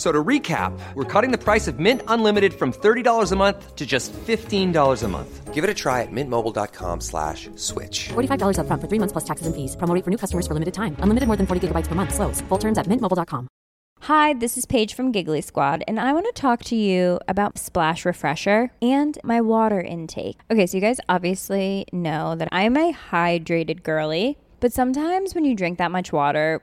F- So to recap, we're cutting the price of Mint Unlimited from $30 a month to just $15 a month. Give it a try at mintmobile.com slash switch. $45 upfront for three months plus taxes and fees. Promo for new customers for limited time. Unlimited more than 40 gigabytes per month. Slows. Full terms at mintmobile.com. Hi, this is Paige from Giggly Squad, and I want to talk to you about Splash Refresher and my water intake. Okay, so you guys obviously know that I'm a hydrated girly, but sometimes when you drink that much water,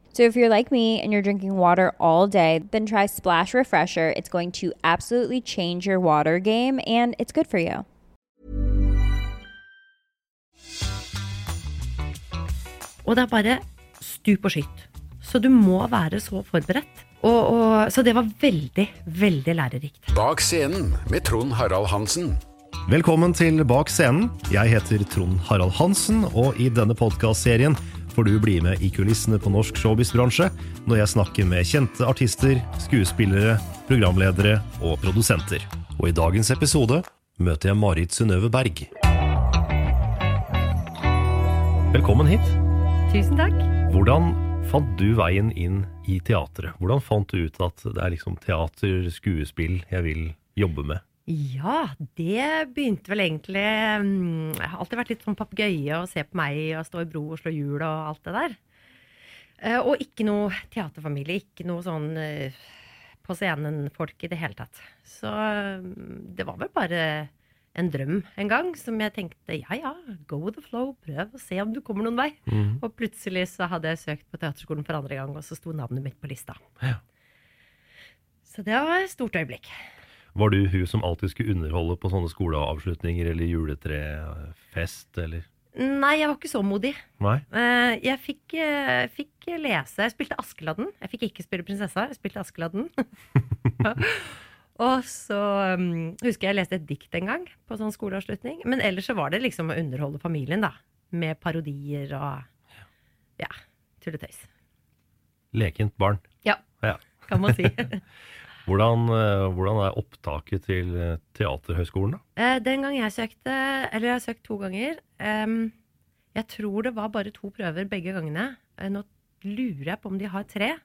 So if you're like me and you're drinking water all day, then try Splash Refresher. It's going to absolutely change your water game and it's good for you. Og det er bare stup og skytt. Så du må være så forberedt. Og, og, så det var veldig, veldig lærerikt. Bak scenen med Trond Harald Hansen. Velkommen til Bak scenen. Jeg heter Trond Harald Hansen, og i denne podkastserien får du bli med i kulissene på norsk showbiz-bransje når jeg snakker med kjente artister, skuespillere, programledere og produsenter. Og i dagens episode møter jeg Marit Synnøve Berg. Velkommen hit. Tusen takk. Hvordan fant du veien inn i teatret? Hvordan fant du ut at det er liksom teater, skuespill jeg vil jobbe med? Ja, det begynte vel egentlig mm, Jeg har alltid vært litt sånn papegøye og se på meg og stå i bro og slå hjul og alt det der. Eh, Og ikke noe teaterfamilie. Ikke noe sånn eh, på scenen-folk i det hele tatt. Så mm, det var vel bare en drøm en gang som jeg tenkte ja ja, go with the flow, prøv å se om du kommer noen vei. Og plutselig så hadde jeg søkt på teaterskolen for andre gang, og så sto navnet mitt på lista. Ja. Så det var et stort øyeblikk. Var du hun som alltid skulle underholde på sånne skoleavslutninger eller juletrefest, eller? Nei, jeg var ikke så modig. Nei? Eh, Jeg fikk, eh, fikk lese Jeg spilte Askeladden. Jeg fikk ikke spille prinsessa, jeg spilte Askeladden. og så um, husker jeg jeg leste et dikt en gang på sånn skoleavslutning. Men ellers så var det liksom å underholde familien, da. Med parodier og ja, tulletøys. Lekent barn. Ja, Ja. kan man si. Hvordan, eh, hvordan er opptaket til eh, Teaterhøgskolen, da? Eh, Den gang jeg søkte, eller jeg har søkt to ganger em, Jeg tror det var bare to prøver begge gangene. Nå lurer jeg på om de har tre.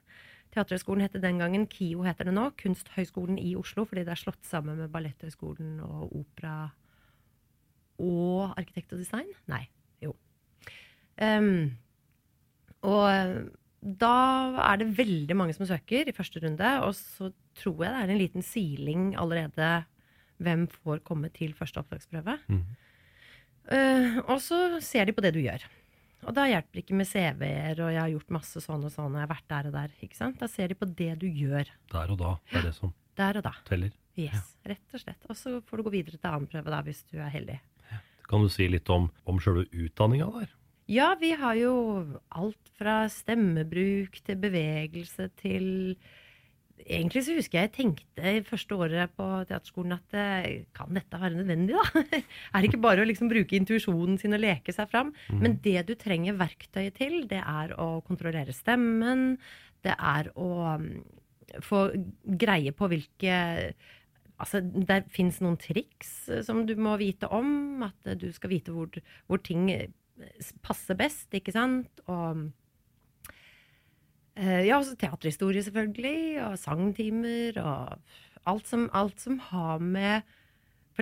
Teaterhøgskolen het den gangen, KIO heter det nå. Kunsthøgskolen i Oslo, fordi det er slått sammen med Balletthøgskolen og opera og arkitekt og design. Nei, jo. Um, og da er det veldig mange som søker i første runde, og så tror jeg det er en liten siling allerede hvem får komme til første opptaksprøve. Eh, og så ser de på det du gjør. Og da hjelper det ikke med CV-er, og jeg har gjort masse sånn og sånn, og jeg har vært der og der. ikke sant? Da ser de på det du gjør. Der og da. Det er det som Der og da. teller. Yes, rett og slett. Og så får du gå videre til annen prøve da, hvis du er heldig. Kan du si litt om, om sjølve utdanninga der? Ja, vi har jo alt fra stemmebruk til bevegelse til Egentlig så husker jeg jeg tenkte i første året på teaterskolen at eh, kan dette være nødvendig, da? er det ikke bare å liksom bruke intuisjonen sin og leke seg fram? Men det du trenger verktøyet til, det er å kontrollere stemmen. Det er å mm, få greie på hvilke Altså, det fins noen triks eh, som du må vite om. At du skal vite hvor, hvor ting eh, passer best, ikke sant? Og eh, ja, også teaterhistorie, selvfølgelig. Og sangtimer. Og alt som, alt som har med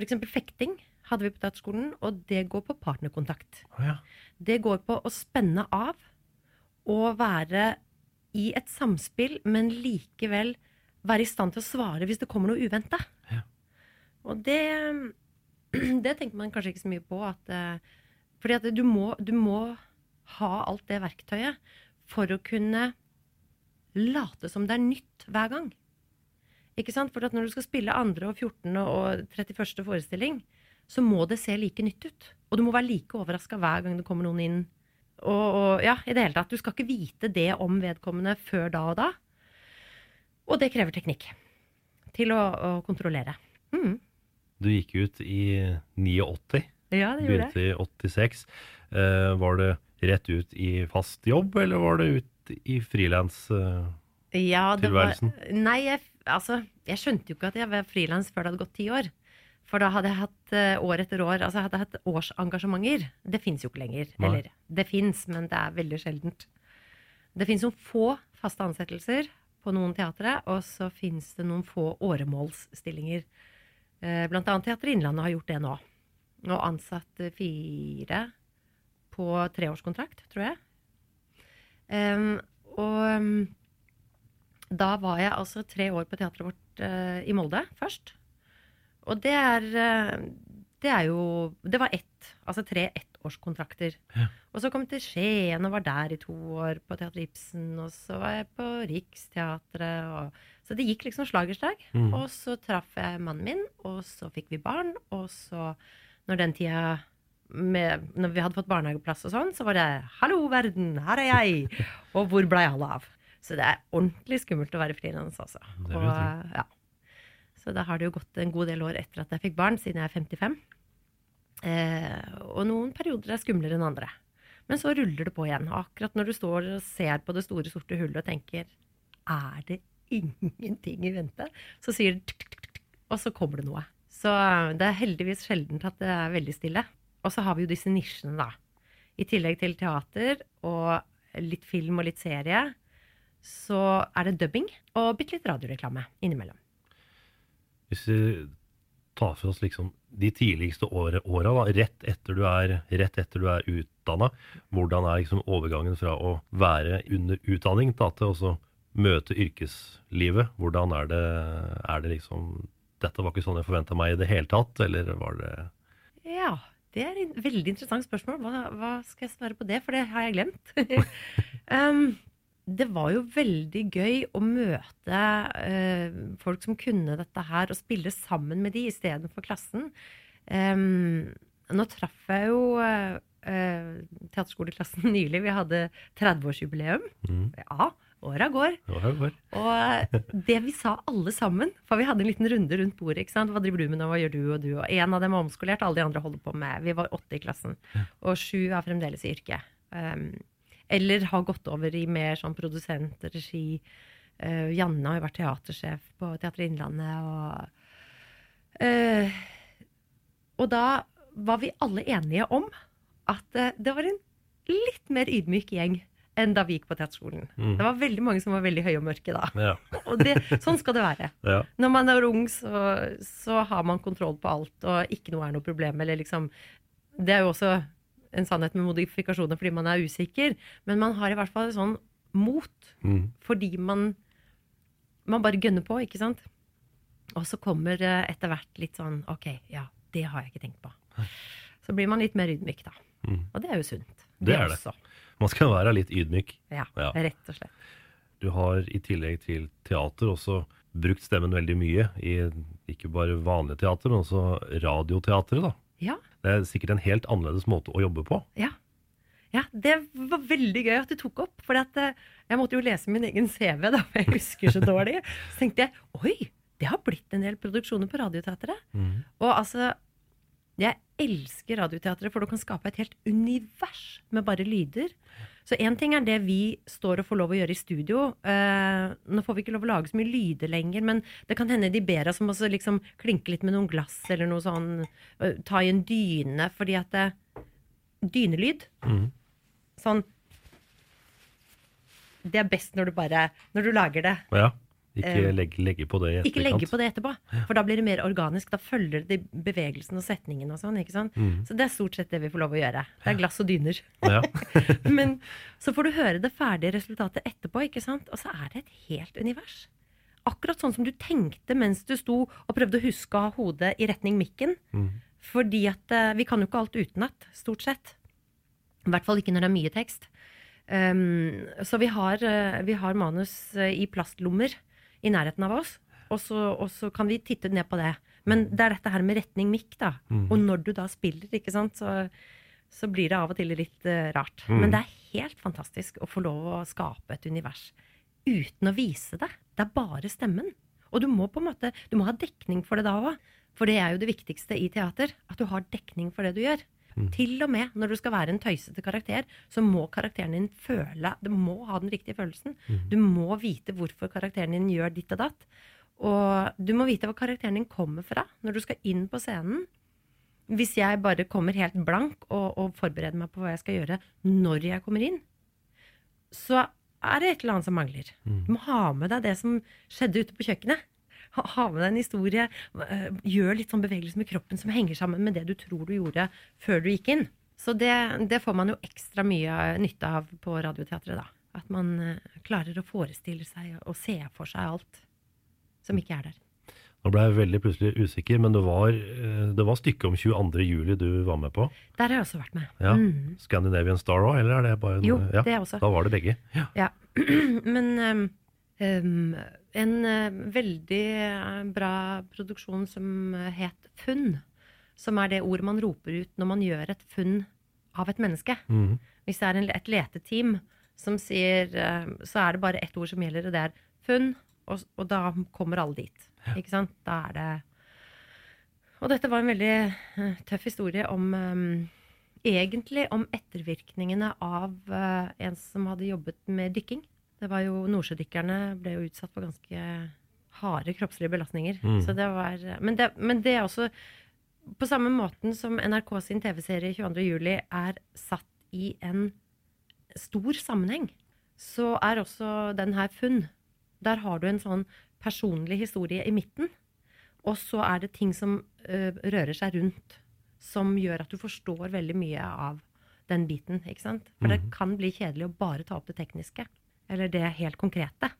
eksempel fekting hadde vi på teaterskolen, og det går på partnerkontakt. Oh, ja. Det går på å spenne av og være i et samspill, men likevel være i stand til å svare hvis det kommer noe uventa. Ja. Og det, det tenker man kanskje ikke så mye på. At, eh, fordi at du må, du må ha alt det verktøyet for å kunne late som det er nytt hver gang. Ikke sant? For at når du skal spille andre og 14. og 31. forestilling, så må det se like nytt ut. Og du må være like overraska hver gang det kommer noen inn. Og, og ja, i det hele tatt. Du skal ikke vite det om vedkommende før da og da. Og det krever teknikk til å, å kontrollere. Mm. Du gikk ut i 89, Ja, det gjorde begynte i 86. Uh, var det rett ut i fast jobb, eller var det ut i frilans? Eh, Ja, nei, jeg, altså, jeg skjønte jo ikke at jeg var frilans før det hadde gått ti år. For da hadde jeg hatt eh, år etter år altså jeg hadde hatt årsengasjementer. Det fins jo ikke lenger. Nei. Eller det fins, men det er veldig sjeldent. Det fins noen få faste ansettelser på noen teatre, og så fins det noen få åremålsstillinger. Eh, Blant annet Teater Innlandet har gjort det nå. Og ansatt fire på treårskontrakt, tror jeg. Em, og um, da var jeg altså tre år på teatret vårt uh, i Molde først. Og det er uh, Det er jo Det var ett. Altså tre ettårskontrakter. Og så kom jeg til Skien og var der i to år på Teater Ibsen. Og så var jeg på Riksteatret. Og, så det gikk liksom slag i slag. Mm. Og så traff jeg mannen min, og så fikk vi barn. Og så, når den tida med, når vi hadde fått barnehageplass og sånn, så var det 'Hallo, verden, her er jeg!' Og hvor blei alle av? Så det er ordentlig skummelt å være frilans, altså. Og, ja. Så da har det jo gått en god del år etter at jeg fikk barn, siden jeg er 55. Eh, og noen perioder er skumlere enn andre. Men så ruller det på igjen. Og akkurat når du står og ser på det store, sorte hullet og tenker Er det ingenting i vente? Så sier det tuk, tuk, tuk, og så kommer det noe. Så eh, det er heldigvis sjeldent at det er veldig stille. Og så har vi jo disse nisjene, da. I tillegg til teater og litt film og litt serie, så er det dubbing og bitte litt radioreklame innimellom. Hvis vi tar for oss liksom de tidligste åra, rett etter du er, rett er utdanna, hvordan er liksom overgangen fra å være under utdanning da, til å møte yrkeslivet? Hvordan er det, er det liksom Dette var ikke sånn jeg forventa meg i det hele tatt, eller var det det er et veldig interessant spørsmål. Hva, hva skal jeg svare på det? For det har jeg glemt. um, det var jo veldig gøy å møte uh, folk som kunne dette her, og spille sammen med de istedenfor klassen. Um, nå traff jeg jo uh, teaterskoleklassen nylig. Vi hadde 30-årsjubileum. Ja, åra går. Det Og det vi sa alle sammen, for vi hadde en liten runde rundt bordet. ikke sant? Hva driver du med nå, hva gjør du og du? Og en av dem er omskolert, alle de andre holder på med. Vi var åtte i klassen. Og sju er fremdeles i yrket. Um, eller har gått over i mer sånn produsent, regi. Uh, Janne har jo vært teatersjef på Teater Innlandet. Og, uh, og da var vi alle enige om at uh, det var en litt mer ydmyk gjeng enn da vi gikk på teaterskolen. Det var veldig mange som var veldig høye og mørke da. Ja. Og det, sånn skal det være. ja. Når man er ung, så, så har man kontroll på alt, og ikke noe er noe problem. Eller liksom, det er jo også en sannhet med modifikasjoner fordi man er usikker, men man har i hvert fall sånn mot Mm. fordi man, man bare gønner på, ikke sant? Og så kommer eh, etter hvert litt sånn OK, ja, det har jeg ikke tenkt på. Så blir man litt mer ydmyk, da. Mm. Og det er jo sunt. Det er det. Man skal være litt ydmyk. Ja, Ja. rett og slett. Du har i tillegg til teater også brukt stemmen veldig mye i ikke bare vanlig teater, men også radioteatret. da. Ja. Det er sikkert en helt annerledes måte å jobbe på. Ja. ja. Det var veldig gøy at du tok opp. For jeg måtte jo lese min egen CV, da, for jeg husker så dårlig. Så tenkte jeg oi, det har blitt en del produksjoner på Radioteatret. Og altså Jeg elsker Radioteatret, for du kan skape et helt univers med bare lyder. Så én ting er det vi står og får lov å gjøre i studio. Eh, nå får vi ikke lov å lage så mye lyder lenger, men det kan hende de ber oss om å liksom klinke litt med noen glass eller noe sånn. eh, ta i en dyne, fordi at det, Dynelyd. Sånn Det er best når du bare Når du lager det Ja, Ikke legge, legge på det etterkant. Ikke legge på det etterpå, for da blir det mer organisk. Da følger det bevegelsen og setningen og sånn. ikke sant? Så det er stort sett det vi får lov å gjøre. Det er glass og dyner. Ja. Men så får du høre det ferdige resultatet etterpå, ikke sant? og så er det et helt univers. Akkurat sånn som du tenkte mens du sto og prøvde å huske å ha hodet i retning mikken. Fordi at eh, vi kan jo ikke alt utenat, stort sett. I hvert fall ikke når det er mye tekst. Um, så vi har, eh, vi har manus eh, i plastlommer i nærheten av oss, og så, og så kan vi titte ned på det. Men det er dette her med retning mikk, da. Og når du da spiller, ikke sant, så, så blir det av og til litt uh, rart. Men det er helt fantastisk å få lov å skape et univers uten å vise det. Det er bare stemmen. Og du må på en måte, du må ha dekning for det da òg. For det er jo det viktigste i teater. At du har dekning for det du gjør. Til og med når du skal være en tøysete karakter, så må karakteren din føle Du må ha den riktige følelsen. Du må vite hvorfor karakteren din gjør ditt og datt. Og du må vite hvor karakteren din kommer fra når du skal inn på scenen. Hvis jeg bare kommer helt blank og, og forbereder meg på hva jeg skal gjøre når jeg kommer inn, så er det et eller annet som mangler. Du må ha med deg det som skjedde ute på kjøkkenet. Ha, ha med deg en historie. øh, Gjør litt sånn bevegelse med kroppen som henger sammen med det du tror du gjorde før du gikk inn. Så det, det får man jo ekstra mye nytte av på Radioteatret, da. At man øh, klarer å forestille seg og se for seg alt som ikke er der. Nå ble jeg veldig plutselig usikker, men det var, eh, det var stykket om 22. juli du var med på. Der har jeg også vært med. Ja. Mm. Scandinavian Star òg, eller er det bare en- Jo, ja, det også. Da var det begge. Ja. Ja. Men ehm, en eh, veldig eh, bra produksjon som het Funn, som er det ordet man roper ut når man gjør et funn av et menneske. Mm. Hvis det er en, et leteteam som sier eh, Så er det bare ett ord som gjelder, og det er funn. Og, og da kommer alle dit. Ikke sant? Da er det Og dette var en veldig tøff historie om um, Egentlig om ettervirkningene av uh, en som hadde jobbet med dykking. Det var jo Nordsjødykkerne ble jo utsatt for ganske harde kroppslige belastninger. Så det var, men, det, men det er også På samme måten som NRK sin TV-serie 22.07 er satt i en stor sammenheng, så er også den her funn. Der har du en sånn personlig historie i midten. Og så er det ting som ø, rører seg rundt, som gjør at du forstår veldig mye av den biten. ikke sant? For det kan bli kjedelig å bare ta opp det tekniske. Eller det helt konkrete.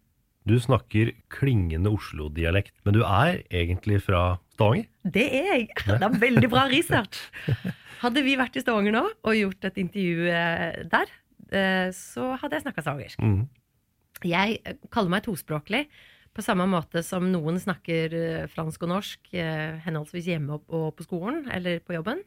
Du snakker klingende Oslo-dialekt, men du er egentlig fra Stavanger? Det er jeg! Det er veldig bra research. Hadde vi vært i Stavanger nå og gjort et intervju eh, der, eh, så hadde jeg snakka stavangersk. Mm. Jeg eh, kaller meg tospråklig. På samme måte som noen snakker fransk og norsk henholdsvis hjemme og på skolen eller på jobben.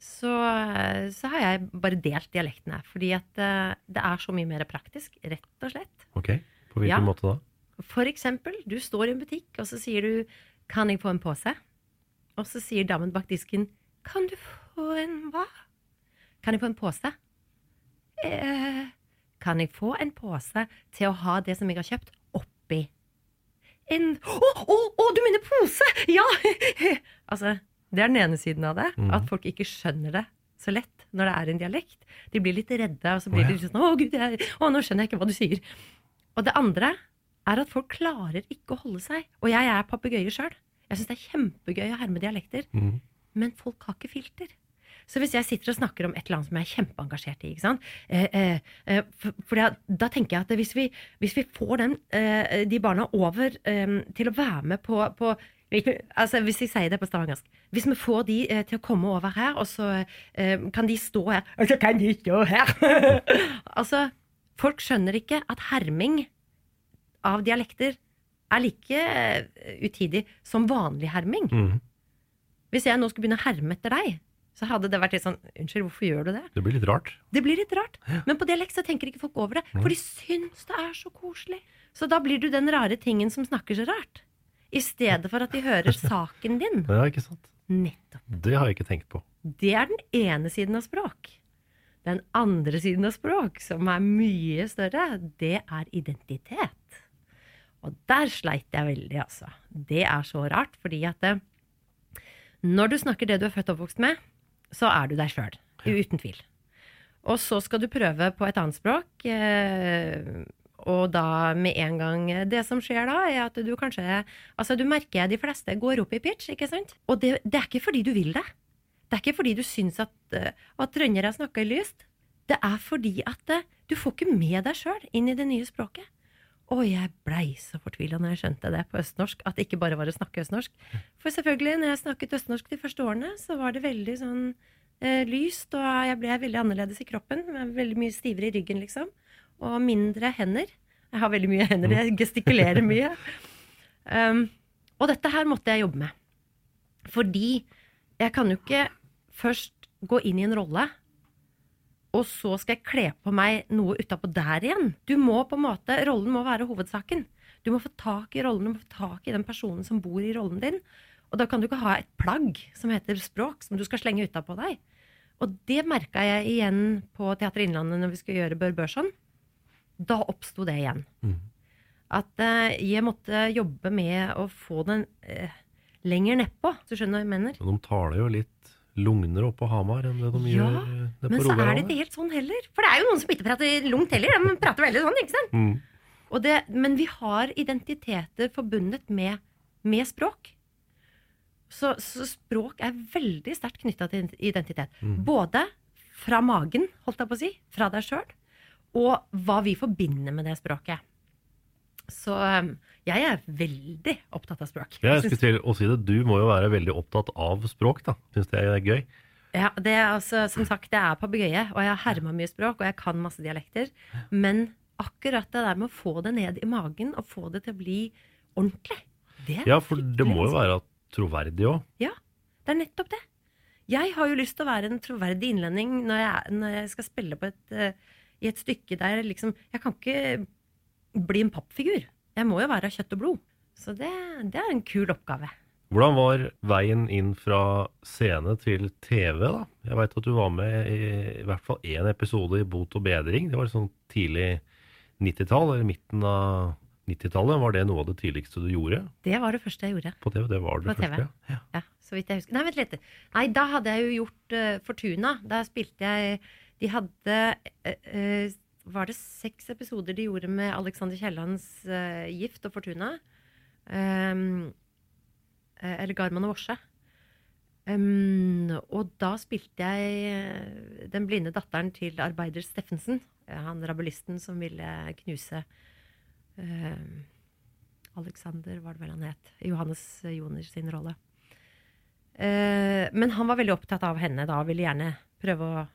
Så, eh, så har jeg bare delt dialektene. Fordi at eh, det er så mye mer praktisk, rett og slett. Ok, på hvilken Ja. måte da? For eksempel, du står i en butikk, og så sier du 'Kan jeg få en pose?' Og så sier damen bak disken 'Kan du få en hva?' 'Kan jeg få en pose?' Eh, 'Kan jeg få en pose til å ha det som jeg har kjøpt, oppi?' En Å, oh, oh, oh, du mener pose! Ja! altså, det er den ene siden av det. At folk ikke skjønner det så lett når det er en dialekt. De blir litt redde, og så blir oh, ja. de sånn 'Å, gud, jeg, å, nå skjønner jeg ikke hva du sier'. Og det andre er at folk klarer ikke å holde seg. Og jeg er papegøye sjøl. Jeg syns det er kjempegøy å herme dialekter. Mm. Men folk har ikke filter. Så hvis jeg sitter og snakker om et eller annet som jeg er kjempeengasjert i? Eh, eh, eh, for, for da, da tenker jeg at hvis vi, hvis vi får den, eh, de barna over eh, til å være med på, på altså Hvis jeg sier det på stavangersk Hvis vi får de eh, til å komme over her, og så eh, kan de stå her Og så kan de stå her! altså, folk skjønner ikke at herming av dialekter er like eh, utidig som vanlig herming. Mm. Hvis jeg nå skulle begynne å herme etter deg, så hadde det vært litt sånn Unnskyld, hvorfor gjør du det? Det blir litt rart. Det blir litt rart. Men på dialekt så tenker ikke folk over det, for de syns det er så koselig. Så da blir du den rare tingen som snakker så rart. I stedet for at de hører saken din. Ja, ikke sant? Nettopp. Det har jeg ikke tenkt på. Det er den ene siden av språk. Den andre siden av språk, som er mye større, det er identitet. Og der sleit jeg veldig, altså. Det er så rart, fordi at eh, når du snakker det du er født og oppvokst med, så er du deg sjøl. Uten tvil. Og så skal du prøve på et annet språk, eh, og da med en gang Det som skjer da, er at du kanskje Altså, du merker de fleste går opp i pitch, ikke sant? Og det, det er ikke fordi du vil det. Det er ikke fordi du syns at, eh, at trøndere snakker lyst. Det er fordi at eh, du får ikke med deg sjøl inn i det nye språket. Og jeg blei så fortvila når jeg skjønte det på østnorsk, at det ikke bare var å snakke østnorsk. For selvfølgelig, når jeg snakket østnorsk de første årene, så var det veldig sånn eh, lyst, og jeg ble veldig annerledes i kroppen. Veldig mye stivere i ryggen, liksom. Og mindre hender. Jeg har veldig mye hender, jeg gestikulerer mye. Um, og dette her måtte jeg jobbe med. Fordi jeg kan jo ikke først gå inn i en rolle og så skal jeg kle på meg noe utapå der igjen. Du må på en måte, Rollen må være hovedsaken. Du må få tak i rollen, du må få tak i den personen som bor i rollen din. Og da kan du ikke ha et plagg som heter språk, som du skal slenge utapå deg. Og det merka jeg igjen på Teater Innlandet når vi skulle gjøre Bør Børson. Da oppsto det igjen. Mm. At eh, jeg måtte jobbe med å få den eh, lenger nedpå, hvis du skjønner hva jeg mener. Men de taler jo litt lugnere oppe på Hamar enn det de Ja, gjør nede på Rogaland. Men så er det ikke helt sånn heller. For det er jo noen som ikke prater lungt heller. De prater veldig sånn, ikke sant? Mm. Og det, men vi har identiteter forbundet med, med språk. Så, så språk er veldig sterkt knytta til identitet. Mm. Både fra magen, holdt jeg på å si, fra deg sjøl, og hva vi forbinder med det språket. Så um, jeg er veldig opptatt av språk. Jeg Jeg skulle til å si det, du må jo være veldig opptatt av språk, da. Syns det er gøy. Ja, det er altså, som sagt, det er papegøye, og jeg har herma mye språk, og jeg kan masse dialekter. Men akkurat det der med å få det ned i magen, og få det til å bli ordentlig, det er Ja, for det må jo være troverdig òg. Ja, det er nettopp det. Jeg har jo lyst til å være en troverdig innlending når jeg, når jeg skal spille på et, eh, i et stykke der liksom Jeg kan ikke bli en pappfigur. Jeg må jo være av kjøtt og blod. Så det, det er en kul oppgave. Hvordan var veien inn fra scene til TV, da? Jeg veit at du var med i, i hvert fall én episode i Bot og bedring. Det var sånn tidlig 90-tall, eller midten av 90-tallet. Var det noe av det tidligste du gjorde Det var det første jeg gjorde. på TV? Det var det På første? Ja. Ja, så vidt jeg husker. Nei, vent litt. Nei, da hadde jeg jo gjort uh, Fortuna. Da spilte jeg De hadde eh, eh, Var det seks episoder de gjorde med Alexander Kiellands eh, Gift og Fortuna? Um, eller Garman og Vorse. Um, og da spilte jeg eh, den blinde datteren til arbeider Steffensen. Han rabulisten som ville knuse um, Alexander, var det vel han het. Johannes Joner sin rolle. Uh, men han var veldig opptatt av henne da, og ville gjerne prøve å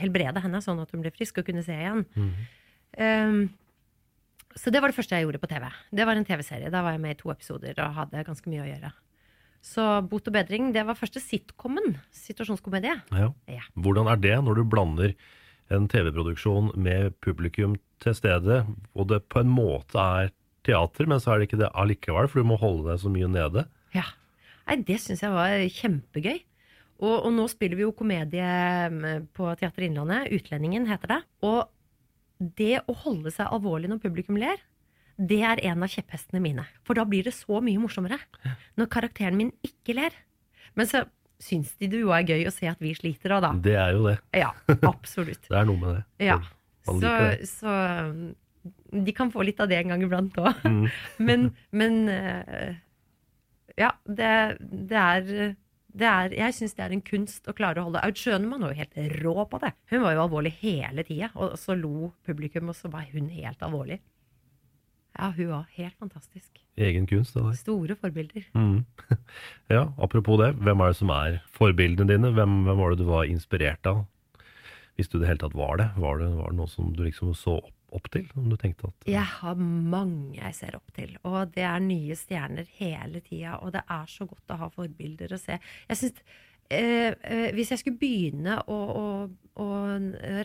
helbrede henne, sånn at hun ble frisk og kunne se igjen. Eh, så det var det første jeg gjorde på TV. Det var en TV-serie. Da var jeg med i to episoder og hadde ganske mye å gjøre. Så Bot og bedring, det var første sitcomen. Situasjonskomedie. Ja. Ja. Hvordan er det når du blander en TV-produksjon med publikum til stede, og det på en måte er teater, men så er det ikke det allikevel, for du må holde deg så mye nede? Ja. Nei, det syns jeg var kjempegøy. Og, og nå spiller vi jo komedie mm, på Teater Innlandet. Utlendingen heter det. Og det å holde seg alvorlig når publikum ler, det er en av kjepphestene mine. For da blir det så mye morsommere. Når karakteren min ikke ler. Men så syns de det jo er gøy å se at vi sliter òg, da. Det er jo det. Ja, absolutt. Det er noe med det. Ja. Så, så um, de kan få litt av det en gang iblant òg. Mm. Men, men eh, ja, det, det er er, jeg syns det er en kunst å klare å holde Aud Schønemann var jo helt rå på det. Hun var jo alvorlig hele tida, og så lo publikum, og så var hun helt alvorlig. Ja, hun var helt fantastisk. Egen kunst, det der. Store forbilder. Mm. Ja, apropos det, hvem er det som er forbildene dine? Hvem, hvem var det du var inspirert av? Hvis du i det hele tatt var det, var det, var det noe som du liksom så opp, opp til? Om du tenkte at Jeg har mange jeg ser opp til, og det er nye stjerner hele tida. Og det er så godt å ha forbilder å se. Jeg synes, eh, eh, Hvis jeg skulle begynne å, å, å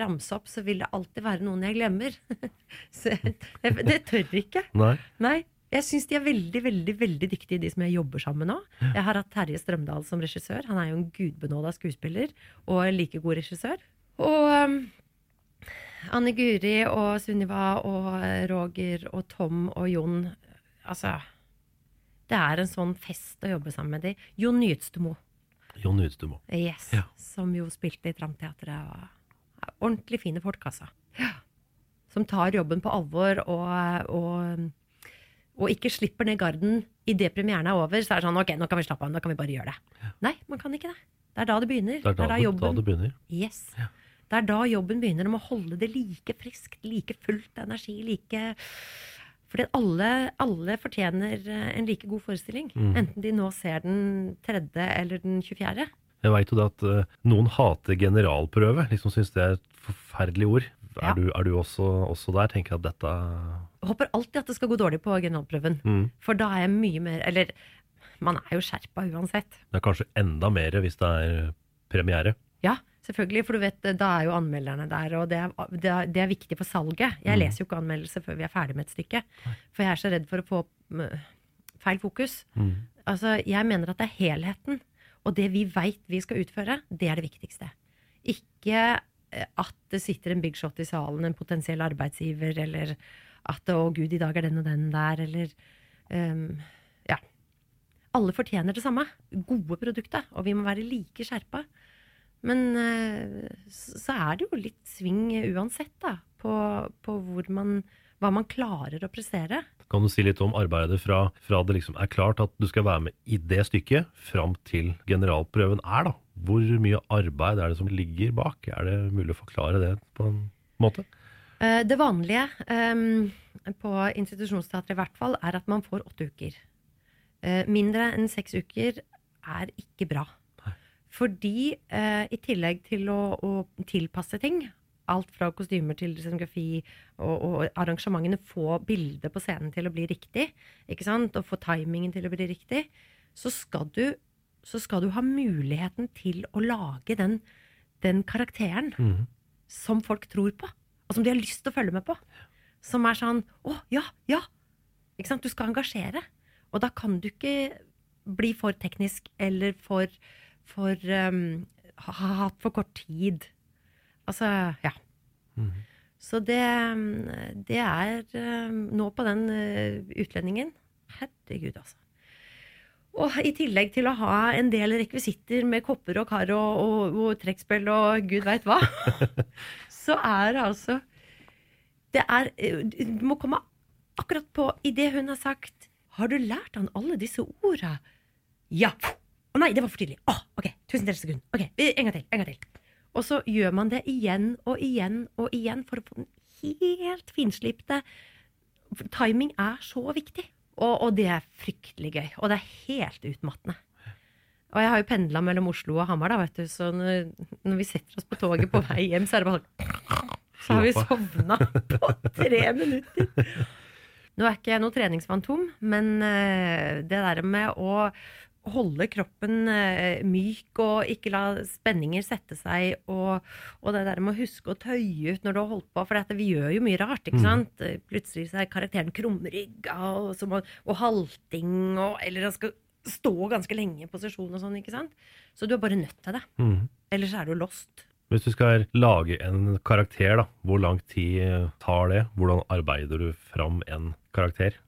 ramse opp, så vil det alltid være noen jeg glemmer. så jeg, det tør ikke. Nei? Nei. Jeg syns de er veldig veldig, veldig dyktige, de som jeg jobber sammen med nå. Jeg har hatt Terje Strømdal som regissør. Han er jo en gudbenåda skuespiller og en like god regissør. Og um, Anne Guri og Sunniva og Roger og Tom og Jon Altså, det er en sånn fest å jobbe sammen med de. Jon Nyhetstumo. Jon Nyhetstumo. yes, Ja. som jo spilte i Tramteatret. er Ordentlig fine folk, altså. Ja. som tar jobben på alvor og, og, og ikke slipper ned garden idet premieren er over, så er det sånn ok, nå kan vi slappe av, nå kan vi bare gjøre det. Nei, man kan ikke det. Det er da det begynner. Det er da, det, da det begynner. Yes. Det er da jobben begynner om å holde det like friskt, like fullt energi, like Fordi alle, alle fortjener eh, en like god forestilling. Mm. Enten de nå ser den tredje eller den 24. Jeg veit jo det at uh, noen hater generalprøve, liksom syns det er et forferdelig ord. Ja. Er du, er du også, også der? Tenker at dette Jeg håper alltid at det skal gå dårlig på generalprøven. Mm. For da er jeg mye mer Eller man er jo skjerpa uansett. Det er kanskje enda mer hvis det er premiere. Ja, selvfølgelig, for du vet, da er jo anmelderne der, og det er, det er, det er viktig for salget. Jeg Mm. leser jo ikke anmeldelser før vi er ferdig med et stykke, for jeg er så redd for å få mm, feil fokus. Mm. Altså, jeg mener at det er helheten, og det vi veit vi skal utføre, det er det viktigste. Ikke eh, at det sitter en big shot i salen, en potensiell arbeidsgiver, eller at 'å gud, i dag er den og den der', eller um, Ja. Alle fortjener det samme. Gode produkter. Og vi må være like skjerpa. Men eh, så er det jo litt sving uansett, da, på, på man, hva man klarer å prestere. Kan du si litt om arbeidet fra, fra det liksom er klart at du skal være med i det stykket, fram til generalprøven er, da? Hvor mye arbeid er det som ligger bak? Er det mulig å forklare det på en måte? Eh, Det vanlige em, på institusjonsteatret i hvert fall, er at man får åtte uker. Eh, Mindre enn seks uker er ikke bra. Fordi eh, i tillegg til å, å tilpasse ting, alt fra kostymer til scenografi og, og arrangementene, få bildet på scenen til å bli riktig, ikke sant? og få timingen til å bli riktig, så skal du, så skal du ha muligheten til å lage den, den karakteren mm. som folk tror på, og som de har lyst til å følge med på. Som er sånn Å, ja, ja! Ikke sant? Du skal engasjere. Og da kan du ikke bli for teknisk eller for, for um, ha ha hatt for kort tid. Altså, ja. Så det, um, det er um, nå på den uh, utlendingen Herregud, altså. Og i tillegg til å ha en del rekvisitter med kopper og kar og, og, og trekkspill og gud veit hva, så er det altså Det er eh, Du må komme akkurat på idet hun har sagt 'Har du lært han alle disse orda?' Ja. Å nei, det var for tidlig. Å, ok. Tusen del sekund. Ok, en gang til. En gang til. Og så gjør man det igjen og igjen og igjen for å få den helt finslipte Timing er så viktig. Og, og det er fryktelig gøy. Og det er helt utmattende. Og jeg har jo pendla mellom Oslo og Hamar, da, vet du, så når, når vi setter oss på toget på vei hjem, så er det bare sånn Så har vi sovna på tre minutter. Nå er ikke jeg noe treningsfantom, men eh, det der med å holde kroppen eh, myk og ikke la spenninger sette seg, og, og det der med å huske å tøye ut når du har holdt på, for dette, vi gjør jo mye rart, ikke sant? Plutselig så er karakteren krumrygga, og, og, og halting, og, eller han skal stå ganske lenge i posisjon og sånn, ikke sant? Så du er bare nødt til det. Mhm. Ellers er du lost. Hvis du skal lage en karakter, da, hvor lang tid tar det? Hvordan arbeider du fram en karakter?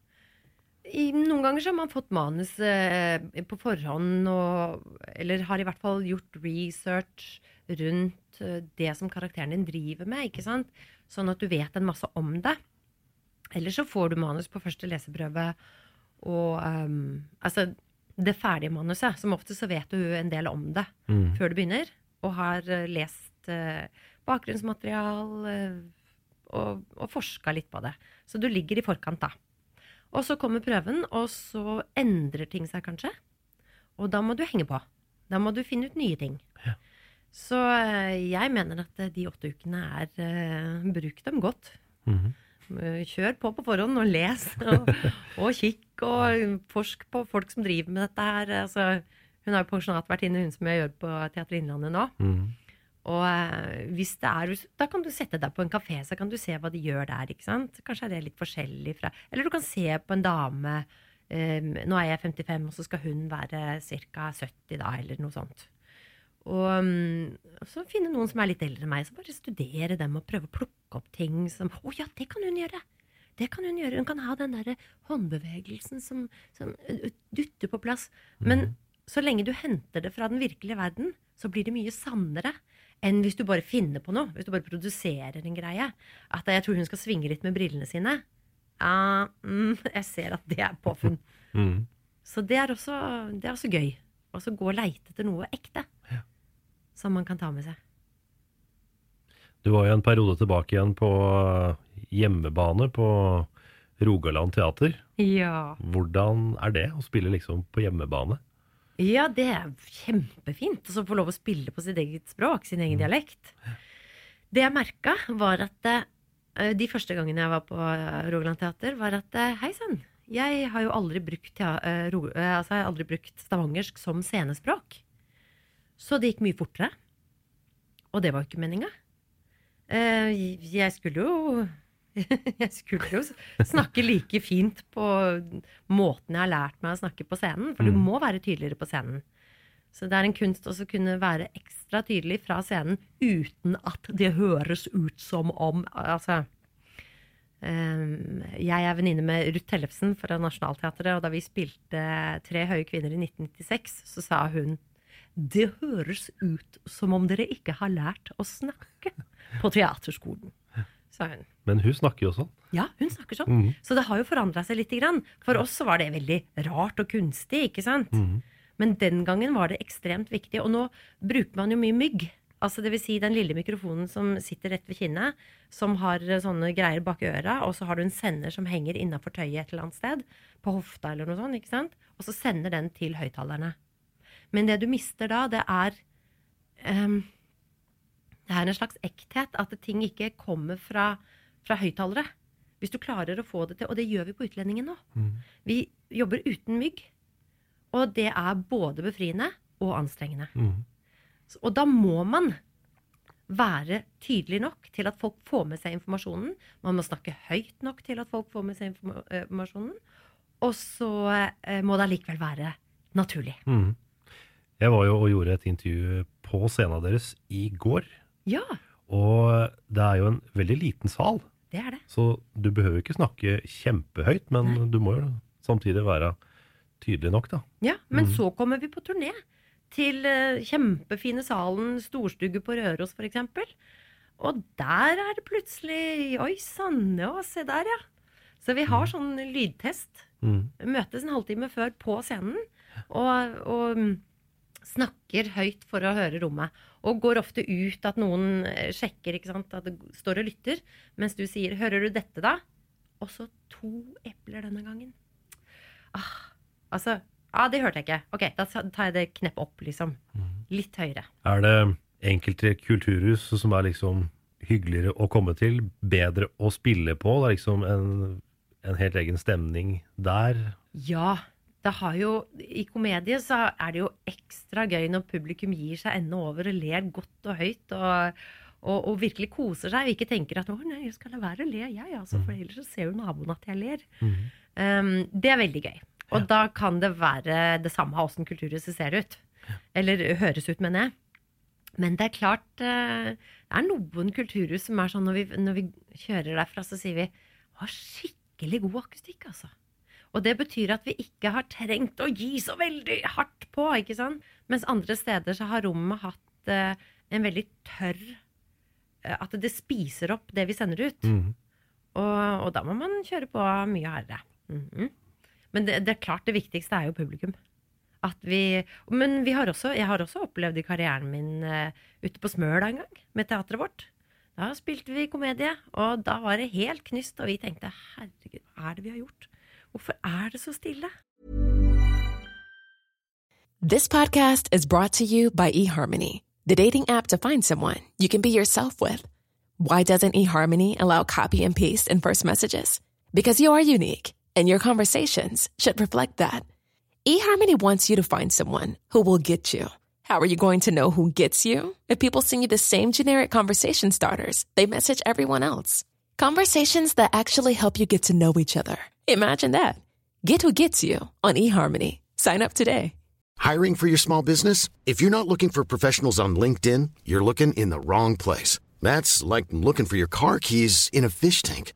I, noen ganger så har man fått manus eh, på forhånd, og, eller har i hvert fall gjort research rundt eh, det som karakteren din driver med, ikke sant? Sånn at du vet en masse om det. Eller så får du manus på første leseprøve, og um, altså det ferdige manuset. Som ofte så vet du en del om det mm. før du begynner, og har eh, lest eh, bakgrunnsmaterial eh, og, og forska litt på det. Så du ligger i forkant, da. Og så kommer prøven, og så endrer ting seg kanskje. Og da må du henge på. Da må du finne ut nye ting. Så eh, jeg mener at eh, de åtte ukene er uh, Bruk dem godt. Mm -hmm. Kjør på på forhånd og les, og, og kikk og forsk på folk som driver med dette her. Altså, hun har jo pensjonatvertinne, hun som jeg gjør på Teater Innlandet nå. Mhm. Og eh, hvis det er, da kan du sette deg på en kafé, så kan du se hva de gjør der. ikke sant? Kanskje er det litt forskjellig fra Eller du kan se på en dame um, Nå er jeg 55, og så skal hun være ca. 70 da, eller noe sånt. Og um, så finne noen som er litt eldre enn meg, så bare studere dem og prøve å plukke opp ting som Å ja, det kan hun gjøre! Det kan hun gjøre. Hun kan ha den derre håndbevegelsen som, som dytter på plass. Men så lenge du henter det fra den virkelige verden, så blir det mye sannere enn hvis du bare finner på noe. Hvis du bare produserer en greie. At jeg tror hun skal svinge litt med brillene sine. Ja, mm, jeg ser at det er påfunn. Mm. Så det er også, det er også gøy. Og gå og leite etter noe ekte. Som man kan ta med seg. Du var jo en periode tilbake igjen på hjemmebane på Rogaland teater. Ja. Hvordan er det å spille liksom på hjemmebane? Ja, det er kjempefint å få lov å spille på sitt eget språk, sin egen dialekt. Det jeg merka, var at eh, de første gangene jeg var på eh, Rogaland teater, var at eh, hei sann, jeg har jo aldri brukt, altså, jeg har aldri brukt stavangersk som scenespråk. Så det gikk mye fortere. Og det var jo ikke meninga. Jeg skulle jo Jeg skulle jo snakke like fint på måten jeg har lært meg å snakke på scenen. For du må være tydeligere på scenen. Så det er en kunst også å kunne være ekstra tydelig fra scenen uten at det høres ut som om Altså um, Jeg er venninne med Ruth Tellefsen fra Nationaltheatret, og da vi spilte Tre høye kvinner i 1996, så sa hun det høres ut som om dere ikke har lært å snakke på teaterskolen, sa hun. Men hun snakker jo sånn. Ja, hun snakker sånn. Så det har jo forandra seg lite grann. For oss så var det veldig rart og kunstig, ikke sant? Men den gangen var det ekstremt viktig. Og nå bruker man jo mye mygg. Altså det vil si den lille mikrofonen som sitter rett ved kinnet, som har eh, sånne greier bak øra, og så har du en sender som henger innafor tøyet et eller annet sted, på hofta eller noe sånt, ikke sant? Og så sender den til høyttalerne. Men det du mister da, det er ehm, Det er en slags ekthet. At ting ikke kommer fra, fra høyttalere. Hvis du klarer å få det til, og det gjør vi på Utlendingen nå. Vi jobber uten mygg. Og det er både befriende og anstrengende. Så- Og da må man være tydelig nok til at folk får med seg informasjonen. Man må snakke høyt nok til at folk får med seg eh, informasjonen. Og så eh, må det allikevel være naturlig. Mm. Jeg var jo og gjorde et intervju på scenen deres i går. Ja, Og det er jo en veldig liten sal, det er det. så du behøver ikke snakke kjempehøyt, men du må jo samtidig være tydelig nok, da. Ja, Men så kommer vi på turné til eh, kjempefine salen Storstugge på Røros, f.eks. Og der er det plutselig Oi sann, ja, se der, ja. Så vi har sånn lydtest. Mm. Møtes en halvtime før på scenen og, og mm, snakker høyt for å høre rommet. Og går ofte ut at noen eh, sjekker ikke sant, at det står og lytter, mens du sier 'Hører du dette, da?' Og så to epler denne gangen. Ah, altså Ja, det hørte jeg ikke. Ok, da tar jeg det kneppet opp, liksom. Litt høyere. Er det enkelte kulturhus som er liksom hyggeligere å komme til, bedre å spille på? Det er liksom en, en helt egen stemning der. Ja. Det har jo, I komedie så er det jo ekstra gøy når publikum gir seg ende over og ler godt og høyt. Og, og, og virkelig koser seg og ikke tenker at 'å nei, jeg skal la være å le', jeg, altså, for ellers så ser jo naboen at jeg ler. Um, det er veldig gøy. Og da kan det være det samme åssen kulturhuset ser ut. Eller høres ut, mener jeg. Men det er klart, eh, det er noen kulturhus som er sånn når vi, når vi kjører derfra, så sier vi har skikkelig god akustikk, altså. Og det betyr at vi ikke har trengt å gi så veldig hardt på, ikke sant? Mens andre steder så har rommet hatt eh, en veldig tørr eh, At det spiser opp det vi sender ut. Og, og da må man kjøre på mye hardere. Mhm. Men det, det er klart det viktigste er jo publikum. At vi, men vi har også, jeg har også opplevd i karrieren min uh, ute på Smøla en gang, med teatret vårt. Da spilte vi komedie, og da var det helt knyst, og vi tenkte herregud, hva er det vi har gjort? Hvorfor er det så stille? This podcast is brought to you by eHarmony, the dating app to find someone you can be yourself with. Why doesn't eHarmony allow copy and paste in first messages? Because you are unique, and your conversations should reflect that. eHarmony wants you to find someone who will get you. How are you going to know who gets you? If people send you the same generic conversation starters, they message everyone else. Conversations that actually help you get to know each other. Imagine that. Get who gets you on eHarmony. Sign up today. Hiring for your small business? If you're not looking for professionals on LinkedIn, you're looking in the wrong place. That's like looking for your car keys in a fish tank.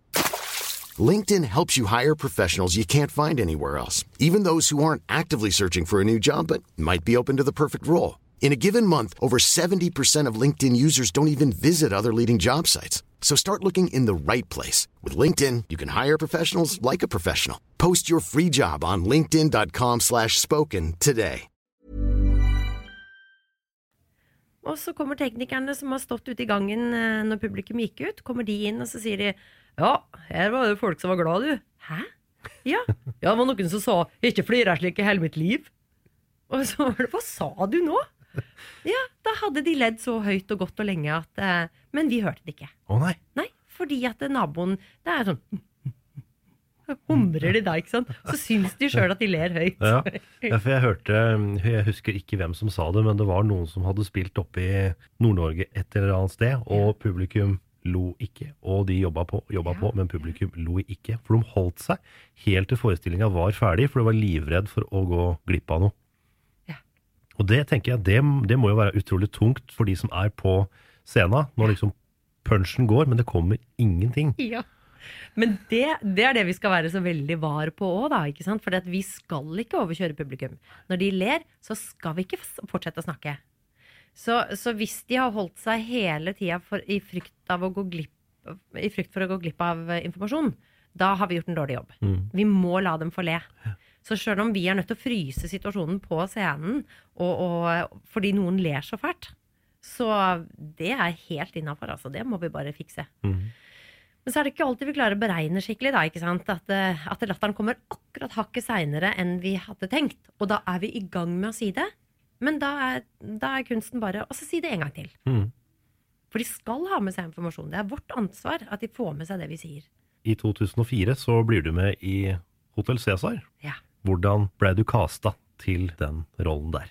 LinkedIn helps you hire professionals you can't find anywhere else, even those who aren't actively searching for a new job but might be open to the perfect role. In a given month, over 70% of LinkedIn users don't even visit other leading job sites. So start looking in the right place. With LinkedIn, you can hire professionals like a professional. Post your free job on linkedin.com slash spoken today. Og så kommer teknikerne som har stått ute i gangen eh, når publikum gikk ut. Kommer de inn, og så sier de Ja, her var det folk som var glad, du. Hæ? Ja. ja, det var noen som sa 'ikke flirer slik i hele mitt liv'. Og så var det Hva sa du nå? Ja, da hadde de ledd så høyt og godt og lenge at eh, Men vi hørte det ikke. Å nei. Nei, fordi at naboen Det er sånn Humrer de da, ikke sant? Så syns de sjøl at de ler høyt. Ja. ja, for jeg hørte Jeg husker ikke hvem som sa det, men det var noen som hadde spilt oppe i Nord-Norge et eller annet sted, og publikum lo ikke. Og de jobba på, jobba på, men publikum lo ikke. For de holdt seg helt til forestillinga var ferdig, for de var livredd for å gå glipp av noe. Ja. Og det tenker jeg, det, det må jo være utrolig tungt for de som er på scenen, når liksom punchen går, men det kommer ingenting. Ja. Men det, det er det vi skal være så veldig var på òg, da. ikke sant? For vi skal ikke overkjøre publikum. Når de ler, så skal vi ikke fortsette å snakke. Så, så hvis de har holdt seg hele tida i frykt glipp i frykt for å gå glipp av eh, informasjon, da har vi gjort en dårlig jobb. Vi må la dem få le. Så sjøl om vi er nødt til å fryse situasjonen på scenen og, og, fordi noen ler så fælt, så det er helt innafor. Altså. Det må vi bare fikse. Men så er det ikke alltid vi klarer å beregne skikkelig. Da, ikke sant? At, eh, at latteren kommer akkurat hakket seinere enn vi hadde tenkt. Og da er vi i gang med å si det. Men da er, da er kunsten bare å si det en gang til. Mm. For de skal ha med seg informasjon. Det er vårt ansvar at de får med seg det vi sier. I 2004 så blir du med i Hotell Cæsar. Ja. Hvordan ble du casta til den rollen der?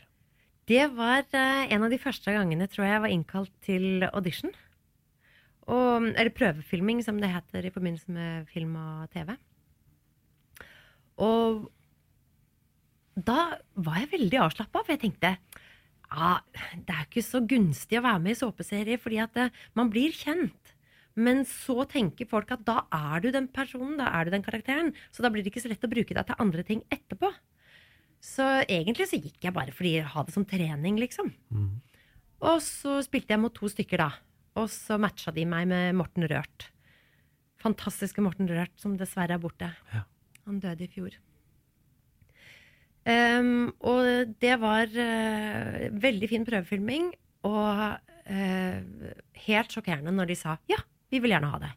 Det var eh, en av de første gangene tror jeg jeg var innkalt til audition. Og, eller prøvefilming, som det heter i forbindelse med film og TV. Og da var jeg veldig avslappa, for jeg tenkte ja, det er ikke så gunstig å være med i såpeserie, fordi at eh, man blir kjent. Men så tenker folk at da er du den personen, da er du den karakteren. Så da blir det ikke så lett å bruke deg til andre ting etterpå. Så egentlig så gikk jeg bare fordi ha det som trening, liksom. Og så spilte jeg mot to stykker, da. Og så matcha de meg med Morten Rørt. Fantastiske Morten Rørt, som dessverre er borte. Han døde i fjor. Um, og det var uh, veldig fin prøvefilming, og uh, helt sjokkerende når de sa ja, vi vil gjerne ha deg.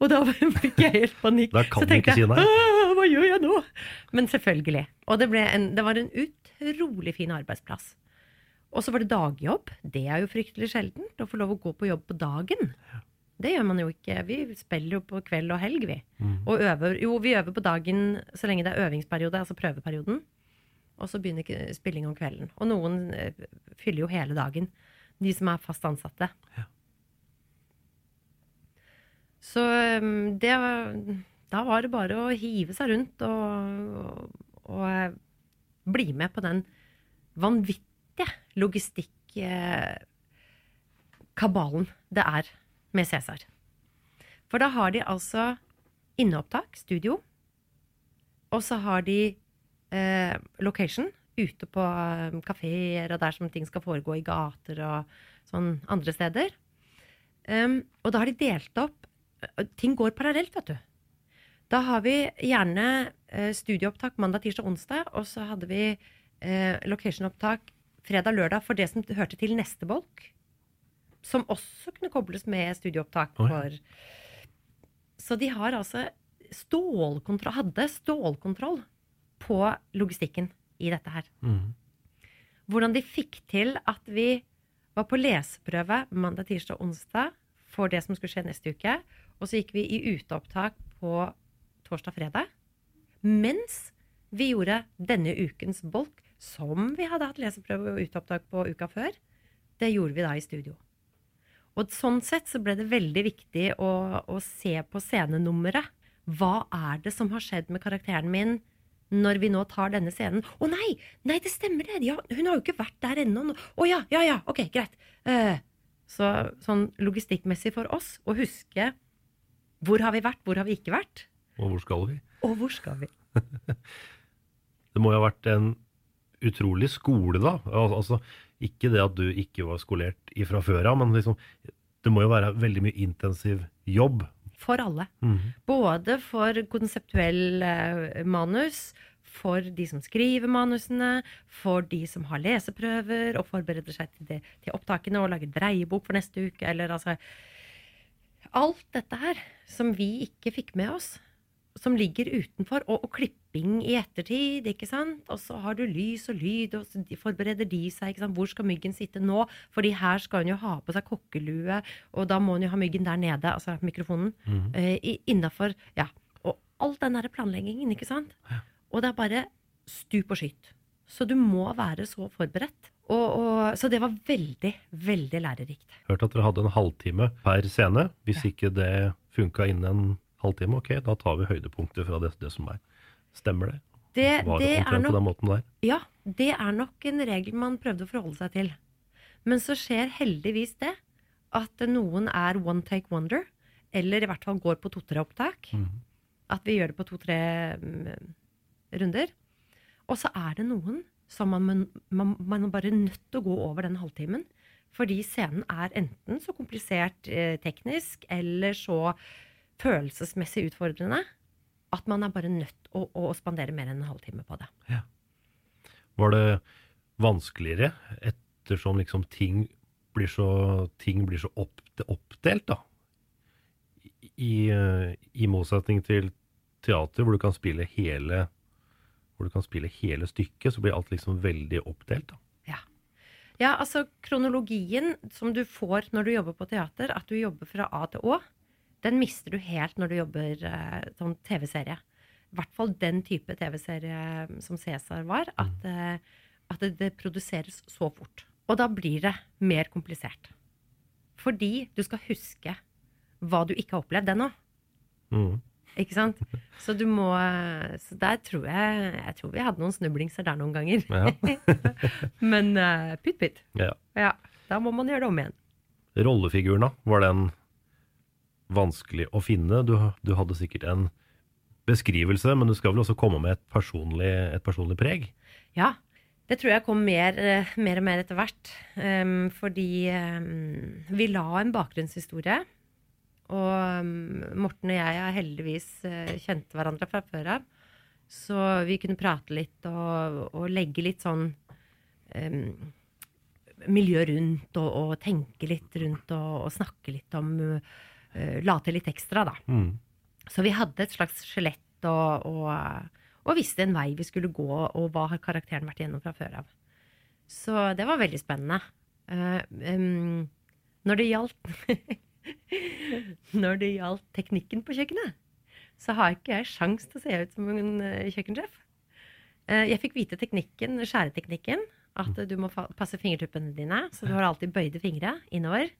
Og da fikk jeg helt panikk. Da kan Så du ikke jeg, si nei. «Åh, Hva gjør jeg nå? Men selvfølgelig. Og det, en, det var en utrolig fin arbeidsplass. Og så var det dagjobb. Det er jo fryktelig sjeldent å få lov å gå på jobb på dagen. Det gjør man jo ikke. Vi spiller jo på kveld og helg, vi. Og øver, jo, vi øver på dagen så lenge det er øvingsperiode, altså prøveperioden. Og så begynner spilling om kvelden. Og noen eh, fyller jo hele dagen. De som er fast ansatte. Så um, det da var det bare å hive seg rundt og, og, eh, bli med på den vanvittige logistikk-kabalen det er med Cæsar. For da har de altså inneopptak, studio, og så har de eh, location ute på eh, kafeer og der som ting skal foregå i gater og sånn andre steder. Um, og da har de delt opp eh, Ting går parallelt, vet du. Da har vi gjerne eh, studieopptak mandag, tirsdag, onsdag, og så hadde vi eh, location-opptak fredag-lørdag for det som hørte til neste bolk. Som også kunne kobles med studieopptak. For. Så de har altså stålkontroll, hadde stålkontroll på logistikken i dette her. Mm. Hvordan de fikk til at vi var på leseprøve mandag, tirsdag onsdag for det som skulle skje neste uke. Og så gikk vi i uteopptak på torsdag fredag. Mens vi gjorde denne ukens bolk, som vi hadde hatt leseprøve og uteopptak på uka før. Det gjorde vi da i studio. Og sånn sett så ble det veldig viktig å, å se på scenenummeret. Hva er det som har skjedd med karakteren min når vi nå tar denne scenen? Å nei! Nei, det stemmer det! Ja, hun har jo ikke vært der ennå. Å ja, ja, ja, ok, greit. Uh, så sånn logistikkmessig for oss å huske hvor har vi vært, hvor har vi ikke vært, Og hvor skal vi? og hvor skal vi? Det må jo ha vært en utrolig skole, da. Al- Altså, Ikke det at du ikke var skolert ifra før av, men liksom, det må jo være veldig mye intensiv jobb. For alle. Både for konseptuell eh, manus, for de som skriver manusene, for de som har leseprøver og forbereder seg til, det, til opptakene og lager dreiebok for neste uke, eller altså Alt dette her som vi ikke fikk med oss, som ligger utenfor, og, og klipping i ettertid, ikke sant. Og så har du lys og lyd, og så forbereder de seg, ikke sant. Hvor skal myggen sitte nå? Fordi her skal hun jo ha på seg kokkelue, og da må hun jo ha myggen der nede, altså mikrofonen, eh, Uh, innafor Ja. Og all den derre planleggingen, ikke sant. Og det er bare stup og skyt. Så du må være så forberedt. Og, og, så det var veldig, veldig lærerikt. Hørte at dere hadde en halvtime per scene. Hvis ikke det funka innen en halvtime, ok, da tar vi høydepunkter fra det, det som er. Stemmer det? Det, Var det er nok? Ja, det er nok en regel man prøvde å forholde seg til. Men så skjer heldigvis det at noen er one take wonder, eller i hvert fall går på to-tre opptak. At vi gjør det på to-tre mm, runder. Og så er det noen som man, man, man, er nødt til å gå over den halvtimen. Fordi scenen er enten så komplisert eh, teknisk eller så følelsesmessig utfordrende at man er bare nødt til å, å spandere mer enn en halvtime på det. Var det vanskeligere ettersom liksom ting blir så, ting blir så opp, oppdelt, da? I, eh, I motsetning til teater, hvor du kan spille hele hvor du kan spille hele stykket, så blir alt liksom veldig oppdelt. da. Ja. ja, altså kronologien som du får når du jobber på teater, at du jobber fra A til Å, den mister du helt når du jobber eh, sånn TV-serie. I hvert fall den type TV-serie som Cæsar var, at, eh, at det, det produseres så fort. Og da blir det mer komplisert. Fordi du skal huske hva du ikke har opplevd ennå. Mm. Ikke sant? Så du må Så der tror jeg Jeg tror vi hadde noen snublingser der noen ganger. Ja. Men uh, pytt pytt. Ja. Ja. Da må man gjøre det om igjen. Rollefiguren, da? Var den vanskelig å finne? Du, du hadde sikkert en beskrivelse, men du skal vel også komme med et personlig, et personlig preg? Ja. Det tror jeg kom mer, eh, mer og mer etter hvert. Um, fordi um, vi la en bakgrunnshistorie. Og um, Morten og jeg har heldigvis uh, kjent hverandre fra før av. Så vi kunne prate litt og, og legge litt sånn um, miljø rundt, og, og tenke litt rundt og, og snakke litt om uh, La til litt ekstra, da. Mm. Så vi hadde et slags skjelett og, og, og visste en vei vi skulle gå, og hva har karakteren vært igjennom fra før av. Så det var veldig spennende. Uh, um, når det gjaldt Når det gjaldt teknikken på kjøkkenet, så har ikke jeg sjans til å se ut som en eh, kjøkkensjef. Eh, jeg fikk vite teknikken, skjæreteknikken. At du må passe fingertuppene dine, så du har alltid bøyde fingre innover.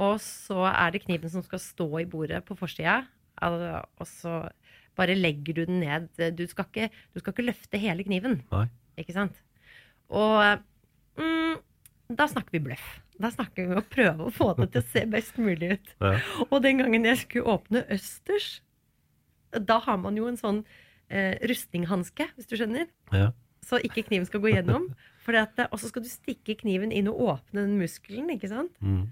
Og så er det kniven som skal stå i bordet på forsida, og så bare legger du den ned. Du skal ikke, du skal ikke løfte hele kniven. Nei. Ikke sant? Og mm, da snakker vi bløff. Da snakker vi om å prøve å få det til å se best mulig ut. Ja. Og den gangen jeg skulle åpne østers, da har man jo en sånn eh, rustninghanske, hvis du skjønner. Ja. Så ikke kniven skal gå gjennom. At, og så skal du stikke kniven inn og åpne den muskelen, ikke sant? Mm.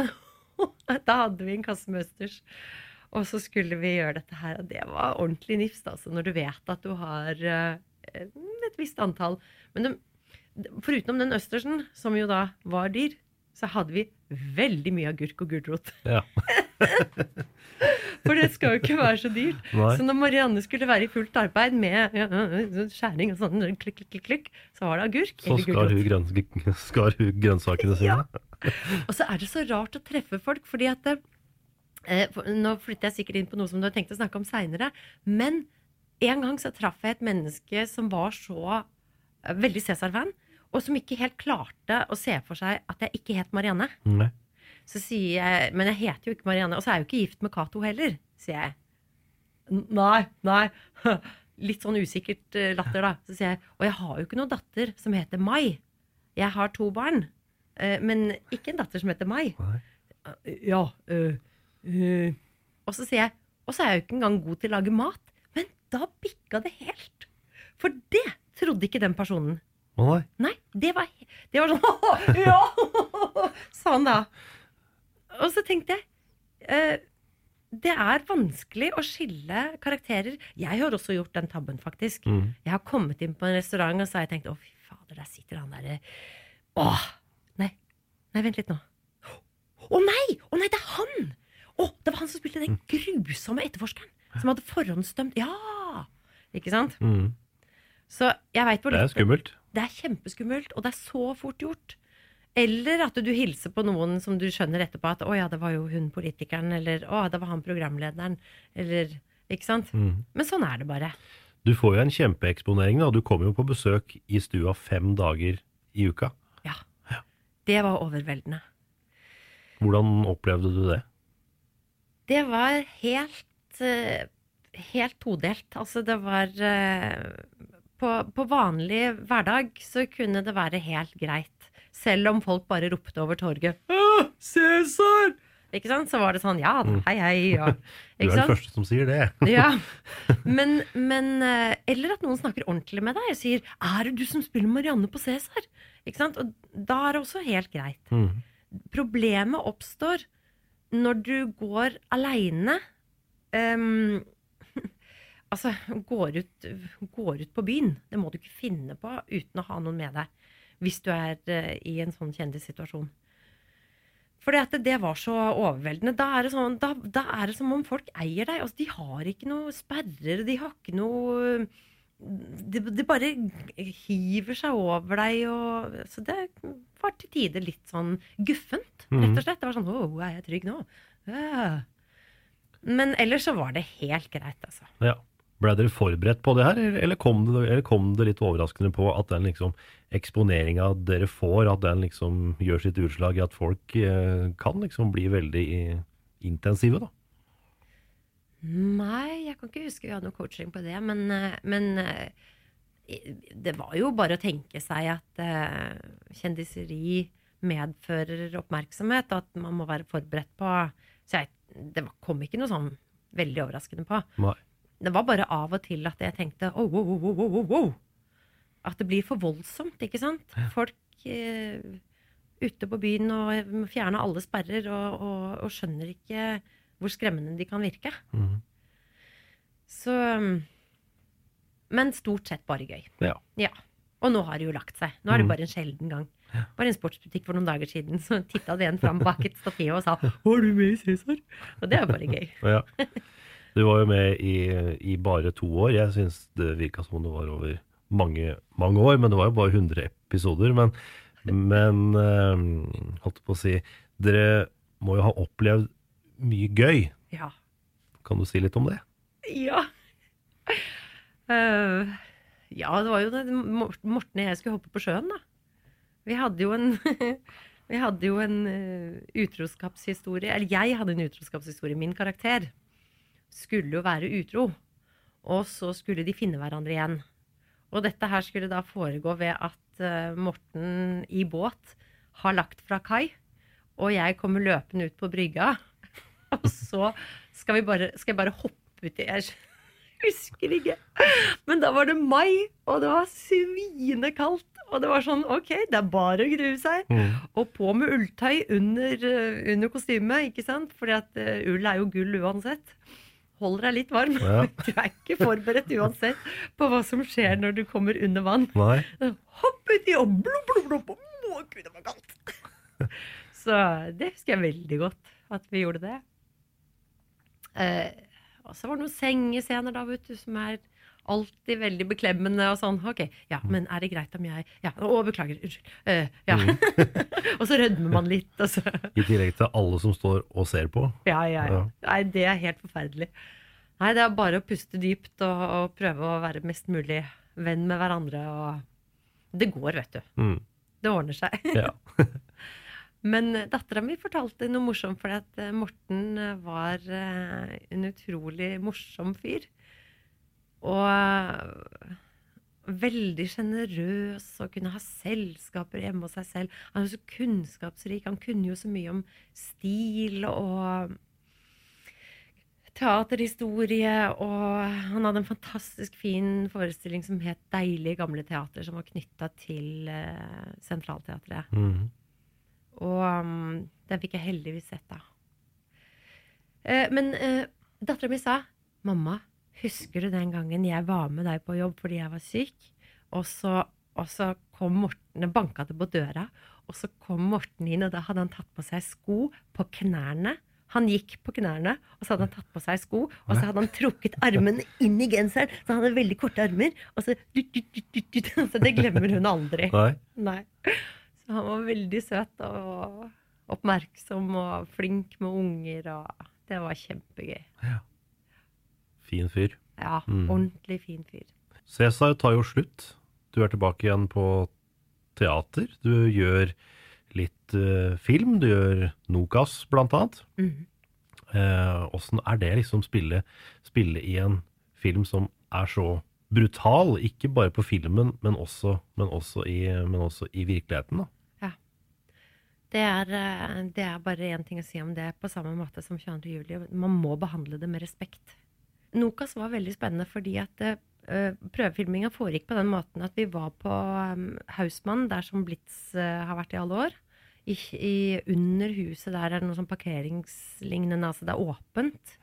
da hadde vi en kasse med østers. Og så skulle vi gjøre dette her, og det var ordentlig nifst, altså, når du vet at du har eh, et visst antall. Men de, foruten den østersen, som jo da var dyr, så hadde vi veldig mye agurk og gulrot. Ja. For det skal jo ikke være så dyrt. Nei. Så når Marianne skulle være i fullt arbeid med sånn skjæring og sånn, klikk, klikk, klikk, klikk, så var det agurk Så eller gulrot. Så skar hun grønnsakene sine. Og så er det så rart å treffe folk, fordi at eh, for, Nå flytter jeg sikkert inn på noe som du har tenkt å snakke om seinere, men en gang så traff jeg et menneske som var så veldig Cæsar-fan, og som ikke helt klarte å se for seg at jeg ikke het Marianne. Nei. Så sier jeg Men jeg heter jo ikke Marianne, og så er jeg jo ikke gift med Cato heller, sier jeg. Nei, nei. Litt sånn usikkert eh, latter, da. Så sier jeg Og jeg har jo ikke noen datter som heter Mai. Jeg har to barn, eh, men ikke en datter som heter Mai. Nei. Ja. øh, øh. Og så sier jeg Og så er jeg jo ikke engang god til å lage mat. Men da bikka det helt. For det trodde ikke den personen. Nei. Nei, det var, det var sånn Ja! Sa han da. Og så tenkte jeg eh, Det er vanskelig å skille karakterer. Jeg har også gjort den tabben, faktisk. Mm. Jeg har kommet inn på en restaurant, og så har jeg tenkt å, fy fader, der sitter han derre Åh! Nei. Nei, vent litt nå. Å nei! Å nei, det er han! Å, det var han som spilte den grusomme etterforskeren. Som hadde forhåndsdømt Ja! Ikke sant? Mm. Så jeg vet hvor Det er skummelt. det er kjempeskummelt, og det er så fort gjort. Eller at du hilser på noen som du skjønner etterpå at 'å ja, det var jo hun politikeren', eller 'å, det var han programlederen', eller Ikke sant? Mm. Men sånn er det bare. Du får jo en kjempeeksponering. da. Du kommer jo på besøk i stua fem dager i uka. Ja. Det var overveldende. Hvordan opplevde du det? Det var helt eh, Helt todelt. Altså, det var eh, på, på vanlig hverdag så kunne det være helt greit. Selv om folk bare ropte over torget Cæsar!' Ikke sant? Så var det sånn 'ja, da, hei, hei'. Ja. Du er den første som sier det. Ja. Men, men eh, Eller at noen snakker ordentlig med deg og sier 'Er det du som spiller Marianne på Cæsar?' Ikke sant? Og da er det også helt greit. Mm. Problemet oppstår når du går aleine ehm, Altså, går ut, går ut på byen. Det må du ikke finne på uten å ha noen med deg. Hvis du er eh, i en sånn kjendissituasjon. At det, det var så overveldende. Da er, det sånn, da, da er det som om folk eier deg. Altså, de har ikke noe sperrer. De har ikke noe det, de bare hiver seg over deg. Og, så det var til tider litt sånn guffent, rett og slett. Det var sånn Å, er jeg trygg nå? Ja. Men ellers så var det helt greit, altså. Ja. Ble dere forberedt på det her, eller- kom det, eller kom det litt overraskende på at den liksom eksponeringa dere får, at den liksom gjør sitt utslag i at folk eh, kan liksom bli veldig intensive, da? Nei, jeg kan ikke huske vi hadde noe coaching på det, men, eh, men eh, det var jo bare å tenke seg at eh, kjendiseri medfører oppmerksomhet, og at man må være forberedt på Så jeg, det kom ikke noe sånn veldig overraskende på. Nei. Det var bare av og til at jeg tenkte oh, oh, oh, oh, oh. At det blir for voldsomt, ikke sant? Folk eh, ute på byen og må fjerne alle sperrer og, og, og skjønner ikke hvor skremmende de kan virke. Mm. Så Men stort sett bare gøy. Ja. Ja. Og nå har det jo lagt seg. Nå er det Mhm. bare en sjelden gang. Bare i en sportsbutikk for noen dager siden så titta det en fram bak et stativ og sa 'Var du med Cæsar?' Og det er bare gøy. Ja. Du var jo med i, i bare to år. Jeg syns det virka som det var over mange, mange år, men det var jo bare 100 episoder. Men, men eh, holdt på å si Dere må jo ha opplevd mye gøy. Ja. Kan du si litt om det? Ja. Uh, ja, det var jo det Mor- Morten og jeg skulle hoppe på sjøen, da. Vi hadde jo en Vi hadde jo en eh, utroskapshistorie Eller jeg hadde en utroskapshistorie. Min karakter skulle jo være utro. Og så skulle de finne hverandre igjen. Og dette her skulle da foregå ved at eh, Morten i båt har lagt fra kai, og jeg kommer løpende ut på brygga. Og så skal, vi bare, skal jeg bare hoppe uti Jeg husker ikke. Men da var det mai, og det var svinekaldt. Og det var sånn OK, det er bare å grue seg. Og på med ulltøy under, eh, under kostymet, ikke sant? Fordi at eh, ull er jo gull uansett. Holder deg litt varm. Ja. Du er ikke forberedt uansett på hva som skjer når du kommer under vann. Nei. Hopp uti og blub, blub, blub. Å, gud, det var kaldt. Så det husker jeg veldig godt, at vi gjorde det. Eh, og så var det noen sengescener da, vet du, som er alltid veldig beklemmende og sånn. Ok, ja, men er det greit om jeg Ja, å, beklager, unnskyld. Uh, ja. og så rødmer man litt, og så I tillegg til alle som står og ser på. Ja, ja, ja. Nei, det er helt forferdelig. Nei, det er bare å puste dypt og, og prøve å være mest mulig venn med hverandre. Og det går, vet du. Mm. Det ordner seg. Ja. Men dattera mi fortalte noe morsomt, fordi at eh, Morten eh, var eh, en utrolig morsom fyr. Og eh, veldig sjenerøs og kunne ha selskaper hjemme hos seg selv. Han var så kunnskapsrik. Han kunne jo så mye om stil og teaterhistorie, og han hadde en fantastisk fin forestilling som het 'Deilige gamle teater', som var knytta til uh, Sentralteatret. Mm. Og um, den fikk jeg heldigvis sett, da. Uh, men uh, dattera mi sa 'Mamma, husker du den gangen jeg var med deg på jobb fordi jeg var syk?' Og så, og så kom Morten og banka det på døra, og så kom Morten inn, og da hadde han tatt på seg sko på knærne. Han gikk på knærne, og så hadde han tatt på seg sko, og så hadde han trukket armene inn i genseren, så han hadde veldig korte armer. Og så, dut, dut, dut. så det glemmer hun aldri. Nei. Nei. Så han var veldig søt og oppmerksom og flink med unger, og det var kjempegøy. Fin fyr. Ja, Mm. ordentlig fin fyr. Cæsar tar jo slutt. Du er tilbake igjen på teater. Du gjør litt uh, film. Du gjør Nokas, blant annet. Mhm. Eh, er det liksom spille, spille i en film som er så brutal? Ikke bare på filmen, men også, men også, i, men også i virkeligheten. da. Det er, eh, det er bare én ting å si om det, på samme måte som 22. juli. Man må behandle det med respekt. Nokas var veldig spennende fordi at uh, prøvefilminga foregikk på den måten at vi var på um, Hausmann, der som Blitz uh, har vært i alle år. I, i, under huset der er det noe sånn parkeringslignende, altså det er åpent.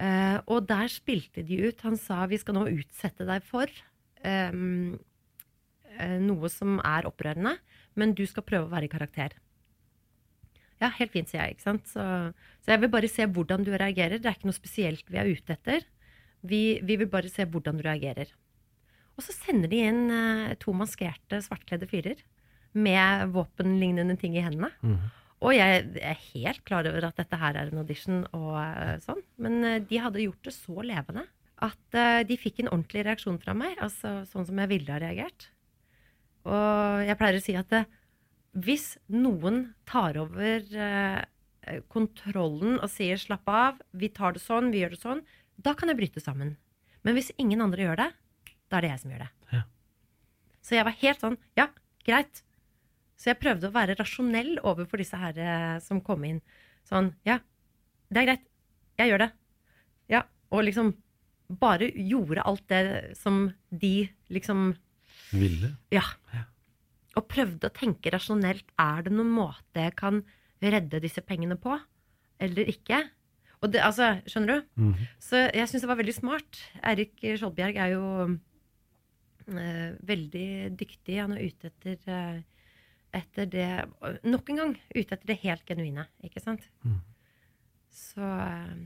Uh, og der spilte de ut. Han sa vi skal nå utsette deg for um, eh, noe som er opprørende, men du skal prøve å være i karakter. Ja, helt fint, sier jeg. ikke sant? Så, så jeg vil bare se hvordan du reagerer. Det er ikke noe spesielt vi er ute etter. Vi, vi vil bare se hvordan du reagerer. Og så sender de inn eh, to maskerte, svartkledde fyrer med våpenlignende ting i hendene. Og jeg er helt klar over at dette her er en audition og eh, sånn, men eh, de hadde gjort det så levende at eh, de fikk en ordentlig reaksjon fra meg, altså sånn som jeg ville ha reagert. Og jeg pleier å si at hvis noen tar over eh, kontrollen og sier 'slapp av, vi tar det sånn, vi gjør det sånn', da kan jeg bryte sammen. Men hvis ingen andre gjør det, da er det jeg som gjør det. Ja. Så jeg var helt sånn 'ja, greit'. Så jeg prøvde å være rasjonell overfor disse her eh, som kom inn. Sånn 'ja, det er greit. Jeg gjør det'. Ja, Og liksom bare gjorde alt det som de liksom Ville. ja. Og prøvde å tenke rasjonelt. Er det noen måte jeg kan redde disse pengene på? Eller ikke? Og det, altså, skjønner du? Så jeg syns det var veldig smart. Eirik Skjoldbjerg er jo eh, veldig dyktig. Han er ute etter, eh, etter det Nok en gang ute etter det helt genuine, ikke sant? Så eh,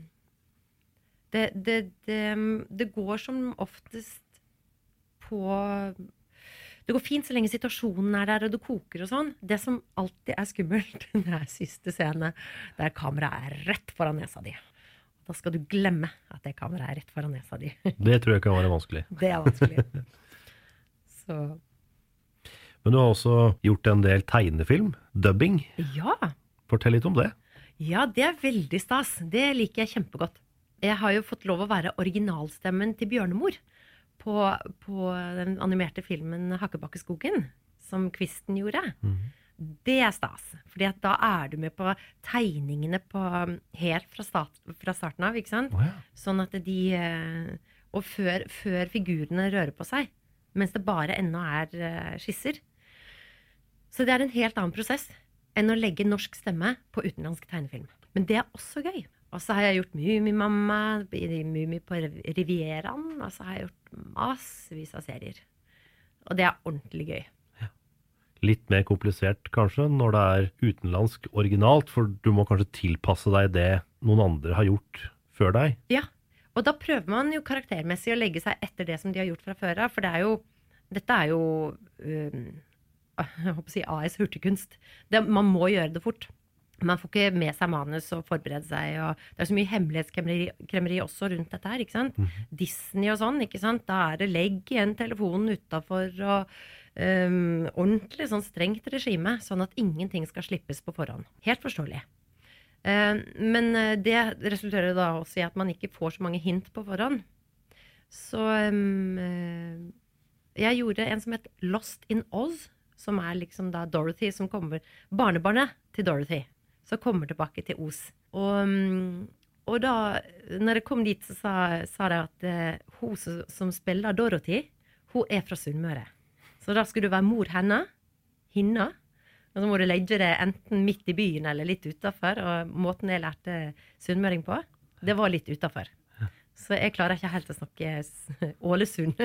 det, det, det, det går som oftest på det går fint så lenge situasjonen er der og det koker og sånn. Det som alltid er skummelt, det er siste scene der kameraet er rett foran nesa di. Da skal du glemme at det kameraet er rett foran nesa di. Det tror jeg kan være vanskelig. Det er vanskelig. Så Men du har også gjort en del tegnefilm, dubbing. ja. Fortell litt om det. Ja, det er veldig stas. Det liker jeg kjempegodt. Jeg har jo fått lov å være originalstemmen til Bjørnemor på, på den animerte filmen 'Hakkebakkeskogen', som Kvisten gjorde. Det er stas. Fordi da er du med på tegningene på, helt fra, start, fra starten av. ikke sant? Oh, ja. Sånn at de eh, Og før, før figurene rører på seg. Mens det bare ennå er eh, skisser. Så det er en helt annen prosess enn å legge norsk stemme på utenlandsk tegnefilm. Men det er også gøy. Og så har jeg gjort Mummimamma, Mummi på Rivieraen, og så har jeg gjort massevis av serier. Og det er ordentlig gøy. Litt mer komplisert kanskje når det er utenlandsk originalt, for du må kanskje tilpasse deg det noen andre har gjort før deg. Ja, og da prøver man jo karaktermessig å legge seg etter det som de har gjort fra før av, for det er jo Dette er jo um, jeg håper å si AS hurtigkunst. Det, man må gjøre det fort. Man får ikke med seg manus og forberede seg. Og det er så mye hemmelighetskremmeri også rundt dette her. ikke sant? Disney og sånn. ikke sant? Da er det legg igjen telefonen utafor og um, ordentlig sånn strengt regime, sånn at ingenting skal slippes på forhånd. Helt forståelig. Eh, men eh, det resulterer da også i at man ikke får så mange hint på forhånd. Så um, jeg gjorde en som het Lost in Oz, som er liksom da Dorothy som kommer Barnebarnet til Dorothy. Som kommer tilbake til Os. Og, um, og da når jeg kom dit, så sa, sa de at uh, hun som, som spiller Dorothy, hun er fra Sunnmøre. Så da skulle du være mor henne, hinna. Og så må du legge det enten midt i byen eller litt utafor. Og måten jeg lærte sunnmøring på, det var litt utafor. Så jeg klarer ikke helt å snakke Ålesund.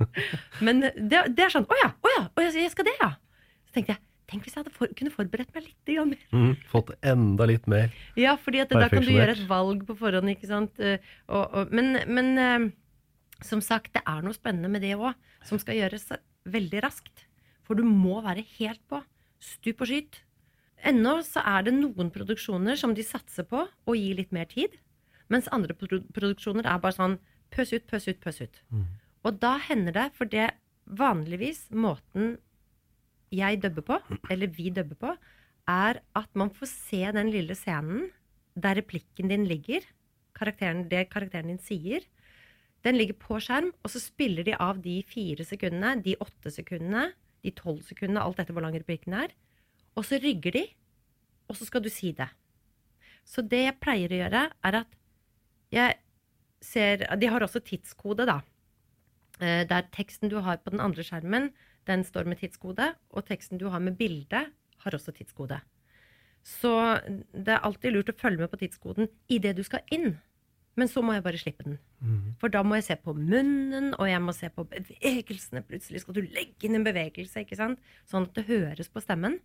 Men det, det er sånn Å ja, å ja, jeg skal det, ja. Så tenkte jeg Tenk hvis jeg for, kunne forberedt meg litt mer. Mm, fått enda litt mer. Ja, fordi at da kan du gjøre et valg på forhånd, ikke sant. Eh, Og, og, men men eh, som sagt, det er noe spennende med det òg, som skal gjøres veldig raskt. For du må være helt på. Stup og skyt. Ennå så er det noen produksjoner som de satser på å gi litt mer tid. Mens andre produksjoner er bare sånn pøs ut, pøs ut, pøs ut. Og da hender det, for det vanligvis måten jeg dubber på, eller vi dubber på, er at man får se den lille scenen der replikken din ligger, karakteren, det karakteren din sier. Den ligger på skjerm, og så spiller de av de fire sekundene, de åtte sekundene, de tolv sekundene, alt etter hvor lang replikken er. Og så rygger de, og så skal du si det. Så det jeg pleier å gjøre, er at jeg ser De har også tidskode, da. Eh, Der teksten du har på den andre skjermen, den står med tidskode, og teksten du har med bilde, har også tidskode. Så det er alltid lurt å følge med på tidskoden idet du skal inn. Men så må jeg bare slippe den. For da må jeg se på munnen, og jeg må se på bevegelsene. Plutselig skal du legge inn en bevegelse, ikke sant? sånn at det høres på stemmen.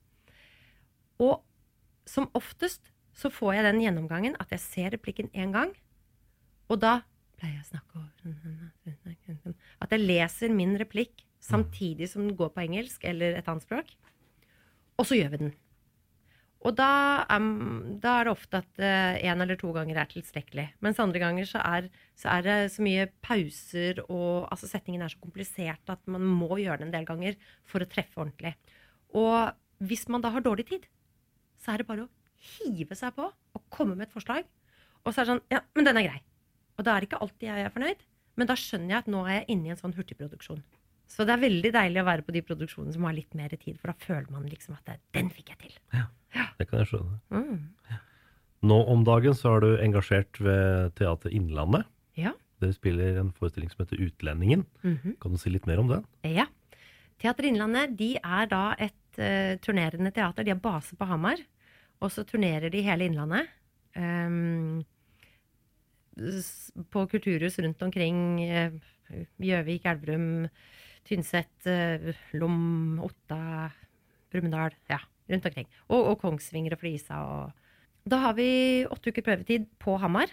Og som oftest så får jeg den gjennomgangen at jeg ser replikken én gang, og da pleier jeg å snakke over At jeg leser min replikk samtidig som den går på engelsk eller et annet språk. Og så gjør vi den. Og da, um, da er det ofte at én eller to ganger er tilstrekkelig. Mens andre ganger så er, så er det så mye pauser, og altså setningen er så komplisert at man må gjøre det en del ganger for å treffe ordentlig. Og hvis man da har dårlig tid, så er det bare å hive seg på og komme med et forslag. Og så er det sånn Ja, men den er grei. Og da er det ikke alltid jeg er fornøyd, men da skjønner jeg at nå er jeg inne i en sånn hurtigproduksjon. Så det er veldig deilig å være på de produksjonene som har litt mer tid, for da føler man liksom at det, den fikk jeg til. Ja, Det kan jeg skjønne. Mm. Nå om dagen så er du engasjert ved Teater Innlandet. Ja. Dere spiller en forestilling som heter Utlendingen. Mhm. Kan du si litt mer om den? Ja. Teater Innlandet de er da et uh, turnerende teater. De har base på Hamar. Og så turnerer de hele Innlandet. Um, på kulturhus rundt omkring. Gjøvik, Gjøvik, Elverum, Tynset, eh, Lom, Otta, Brumunddal. Ja, rundt omkring. Og, og Kongsvinger og Flisa. Og da har vi åtte uker prøvetid på Hamar.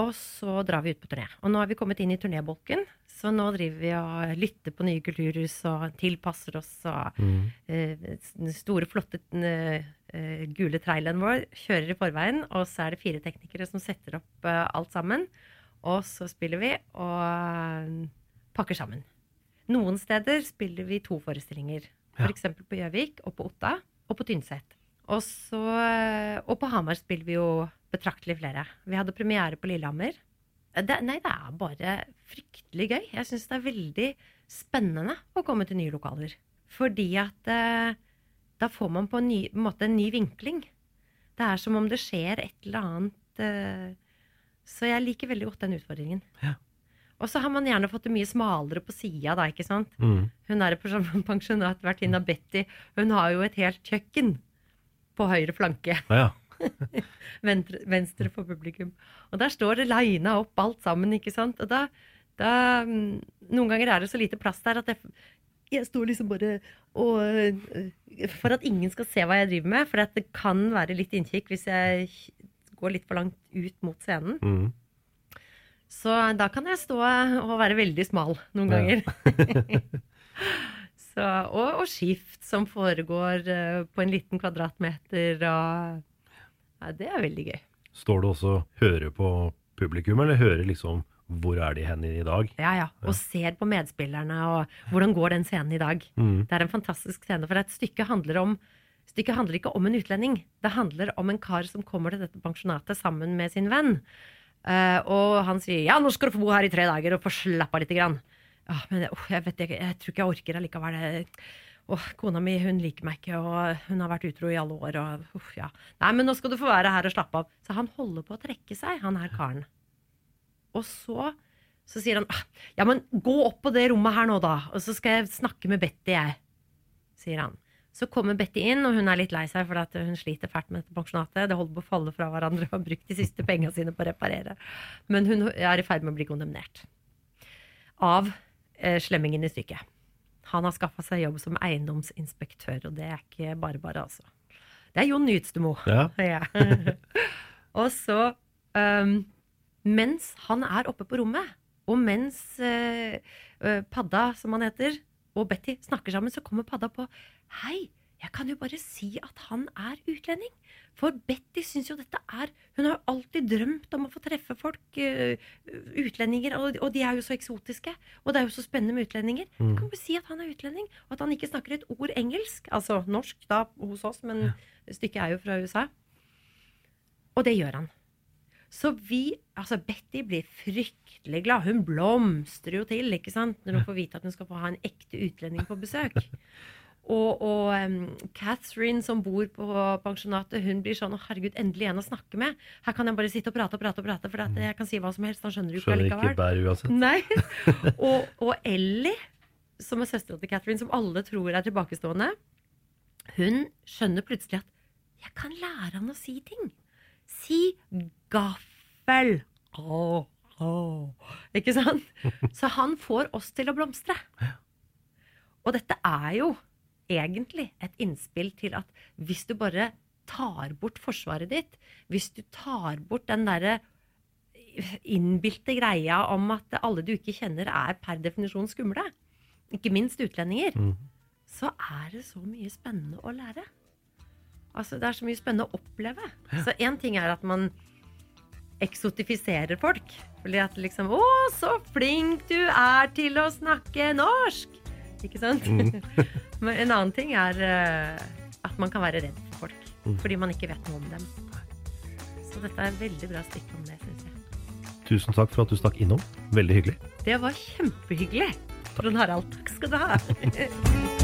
Og så drar vi ut på turné. Og nå har vi kommet inn i turnébolken, så nå driver vi og lytter på nye kulturhus og tilpasser oss. Og mm. den store, flotte uh, gule traileren vår kjører i forveien, og så er det fire teknikere som setter opp uh, alt sammen. Og så spiller vi og eh, pakker sammen. Noen steder spiller vi to forestillinger. Ja. F.eks. på Gjøvik og på Otta og på Tynset. Og, så, og på Hamar spiller vi jo betraktelig flere. Vi hadde premiere på Lillehammer. Det, nei, det er bare fryktelig gøy. Jeg syns det er veldig spennende å komme til nye lokaler. Fordi at eh, da får man på en, ny, på en måte en ny vinkling. Det er som om det skjer et eller annet eh, Så jeg liker veldig godt den utfordringen. Ja. Og så har man gjerne fått det mye smalere på sida, da, ikke sant. Mm. Hun er pensjonat, vertinna Betty. Hun har jo et helt kjøkken på høyre flanke. Ja, ja. Venstre, venstre for publikum. Og der står det lina opp alt sammen, ikke sant. Og da, da mm, Noen ganger er det så lite plass der at jeg, jeg står liksom bare og øh, For at ingen skal se hva jeg driver med. For at det kan være litt innkikk hvis jeg går litt for langt ut mot scenen. Mm. Så da kan jeg stå og være veldig smal noen ganger. Så, og, og skift som foregår eh, på en liten kvadratmeter. Og, ja, det er veldig gøy. Står du også og hører på publikum, eller hører liksom hvor er de hen i dag? Ja, ja. Og ser på medspillerne og hvordan går den scenen i dag. Mm. Det er en fantastisk scene, for et stykke handler om Stykket handler ikke om en utlending. Det handler om en kar som kommer til dette pensjonatet sammen med sin venn. Eh, og han sier 'ja, nå skal du få bo her i tre dager og få slappe av lite grann'. Ja, men åh, jeg vet ikke, jeg tror ikke jeg orker allikevel. Åh, kona mi hun liker meg ikke, og hun har vært utro i alle år. Og, uff, ja. Nei, men nå skal du få være her og slappe av. Så han holder på å trekke seg, han her karen. Og så, så sier han «Ah, ja, men gå opp på det rommet her nå, da, og så skal jeg snakke med Betty, jeg. Sier han. Så kommer Betty inn, og hun er litt lei seg for at hun sliter fælt med dette pensjonatet. Det holder på å falle fra hverandre og har brukt de siste pengene sine på å reparere. Men hun er i ferd med å bli kondemnert. Av eh, slemmingen i stykket. Han har skaffa seg jobb som eiendomsinspektør, og det er ikke bare bare, altså. Det er Jon Nytstemo. Ja. Ja. og så, um, mens han er oppe på rommet, og mens uh, Padda, som han heter, og Betty snakker sammen, så kommer Padda på Hei, jeg kan jo bare si at han er utlending. For Betty syns jo dette er Hun har jo alltid drømt om å få treffe folk, uh, utlendinger, og, og de er jo så eksotiske. Og det er jo så spennende med utlendinger. Jeg kan bare si at han er utlending, og at han ikke snakker et ord engelsk. Altså norsk da hos oss, men stykket er jo fra USA. Og det gjør han. Så vi, altså Betty blir fryktelig glad. Hun blomstrer jo til ikke sant? når hun får vite at hun skal få ha en ekte utlending på besøk. Og, og um, Catherine som bor på pensjonatet, hun blir sånn herregud, endelig en å snakke med'. Her kan jeg bare sitte og prate og prate, og prate for jeg kan si hva som helst. Han skjønner jo ikke ikke allikevel. uansett. Og, og Ellie, som er søstera til Catherine, som alle tror er tilbakestående, hun skjønner plutselig at 'jeg kan lære han å si ting'. Si gaffel. Oh, oh. Ikke sant? Så han får oss til å blomstre. Og dette er jo egentlig et innspill til at hvis du bare tar bort forsvaret ditt, hvis du tar bort den derre innbilte greia om at alle du ikke kjenner, er per definisjon skumle, ikke minst utlendinger, så er det så mye spennende å lære. Altså, det er så mye spennende å oppleve. Så én ting er at man eksotifiserer folk. Fordi at liksom Å, så flink du er til å snakke norsk! Ikke sant? Men en annen ting er eh, at man kan være redd for folk. Fordi man ikke vet noe om dem. Så dette er en veldig bra stykke om det, syns jeg. Tusen takk for at du stakk innom. Veldig hyggelig. Det var kjempehyggelig. Trond Harald, takk skal du ha.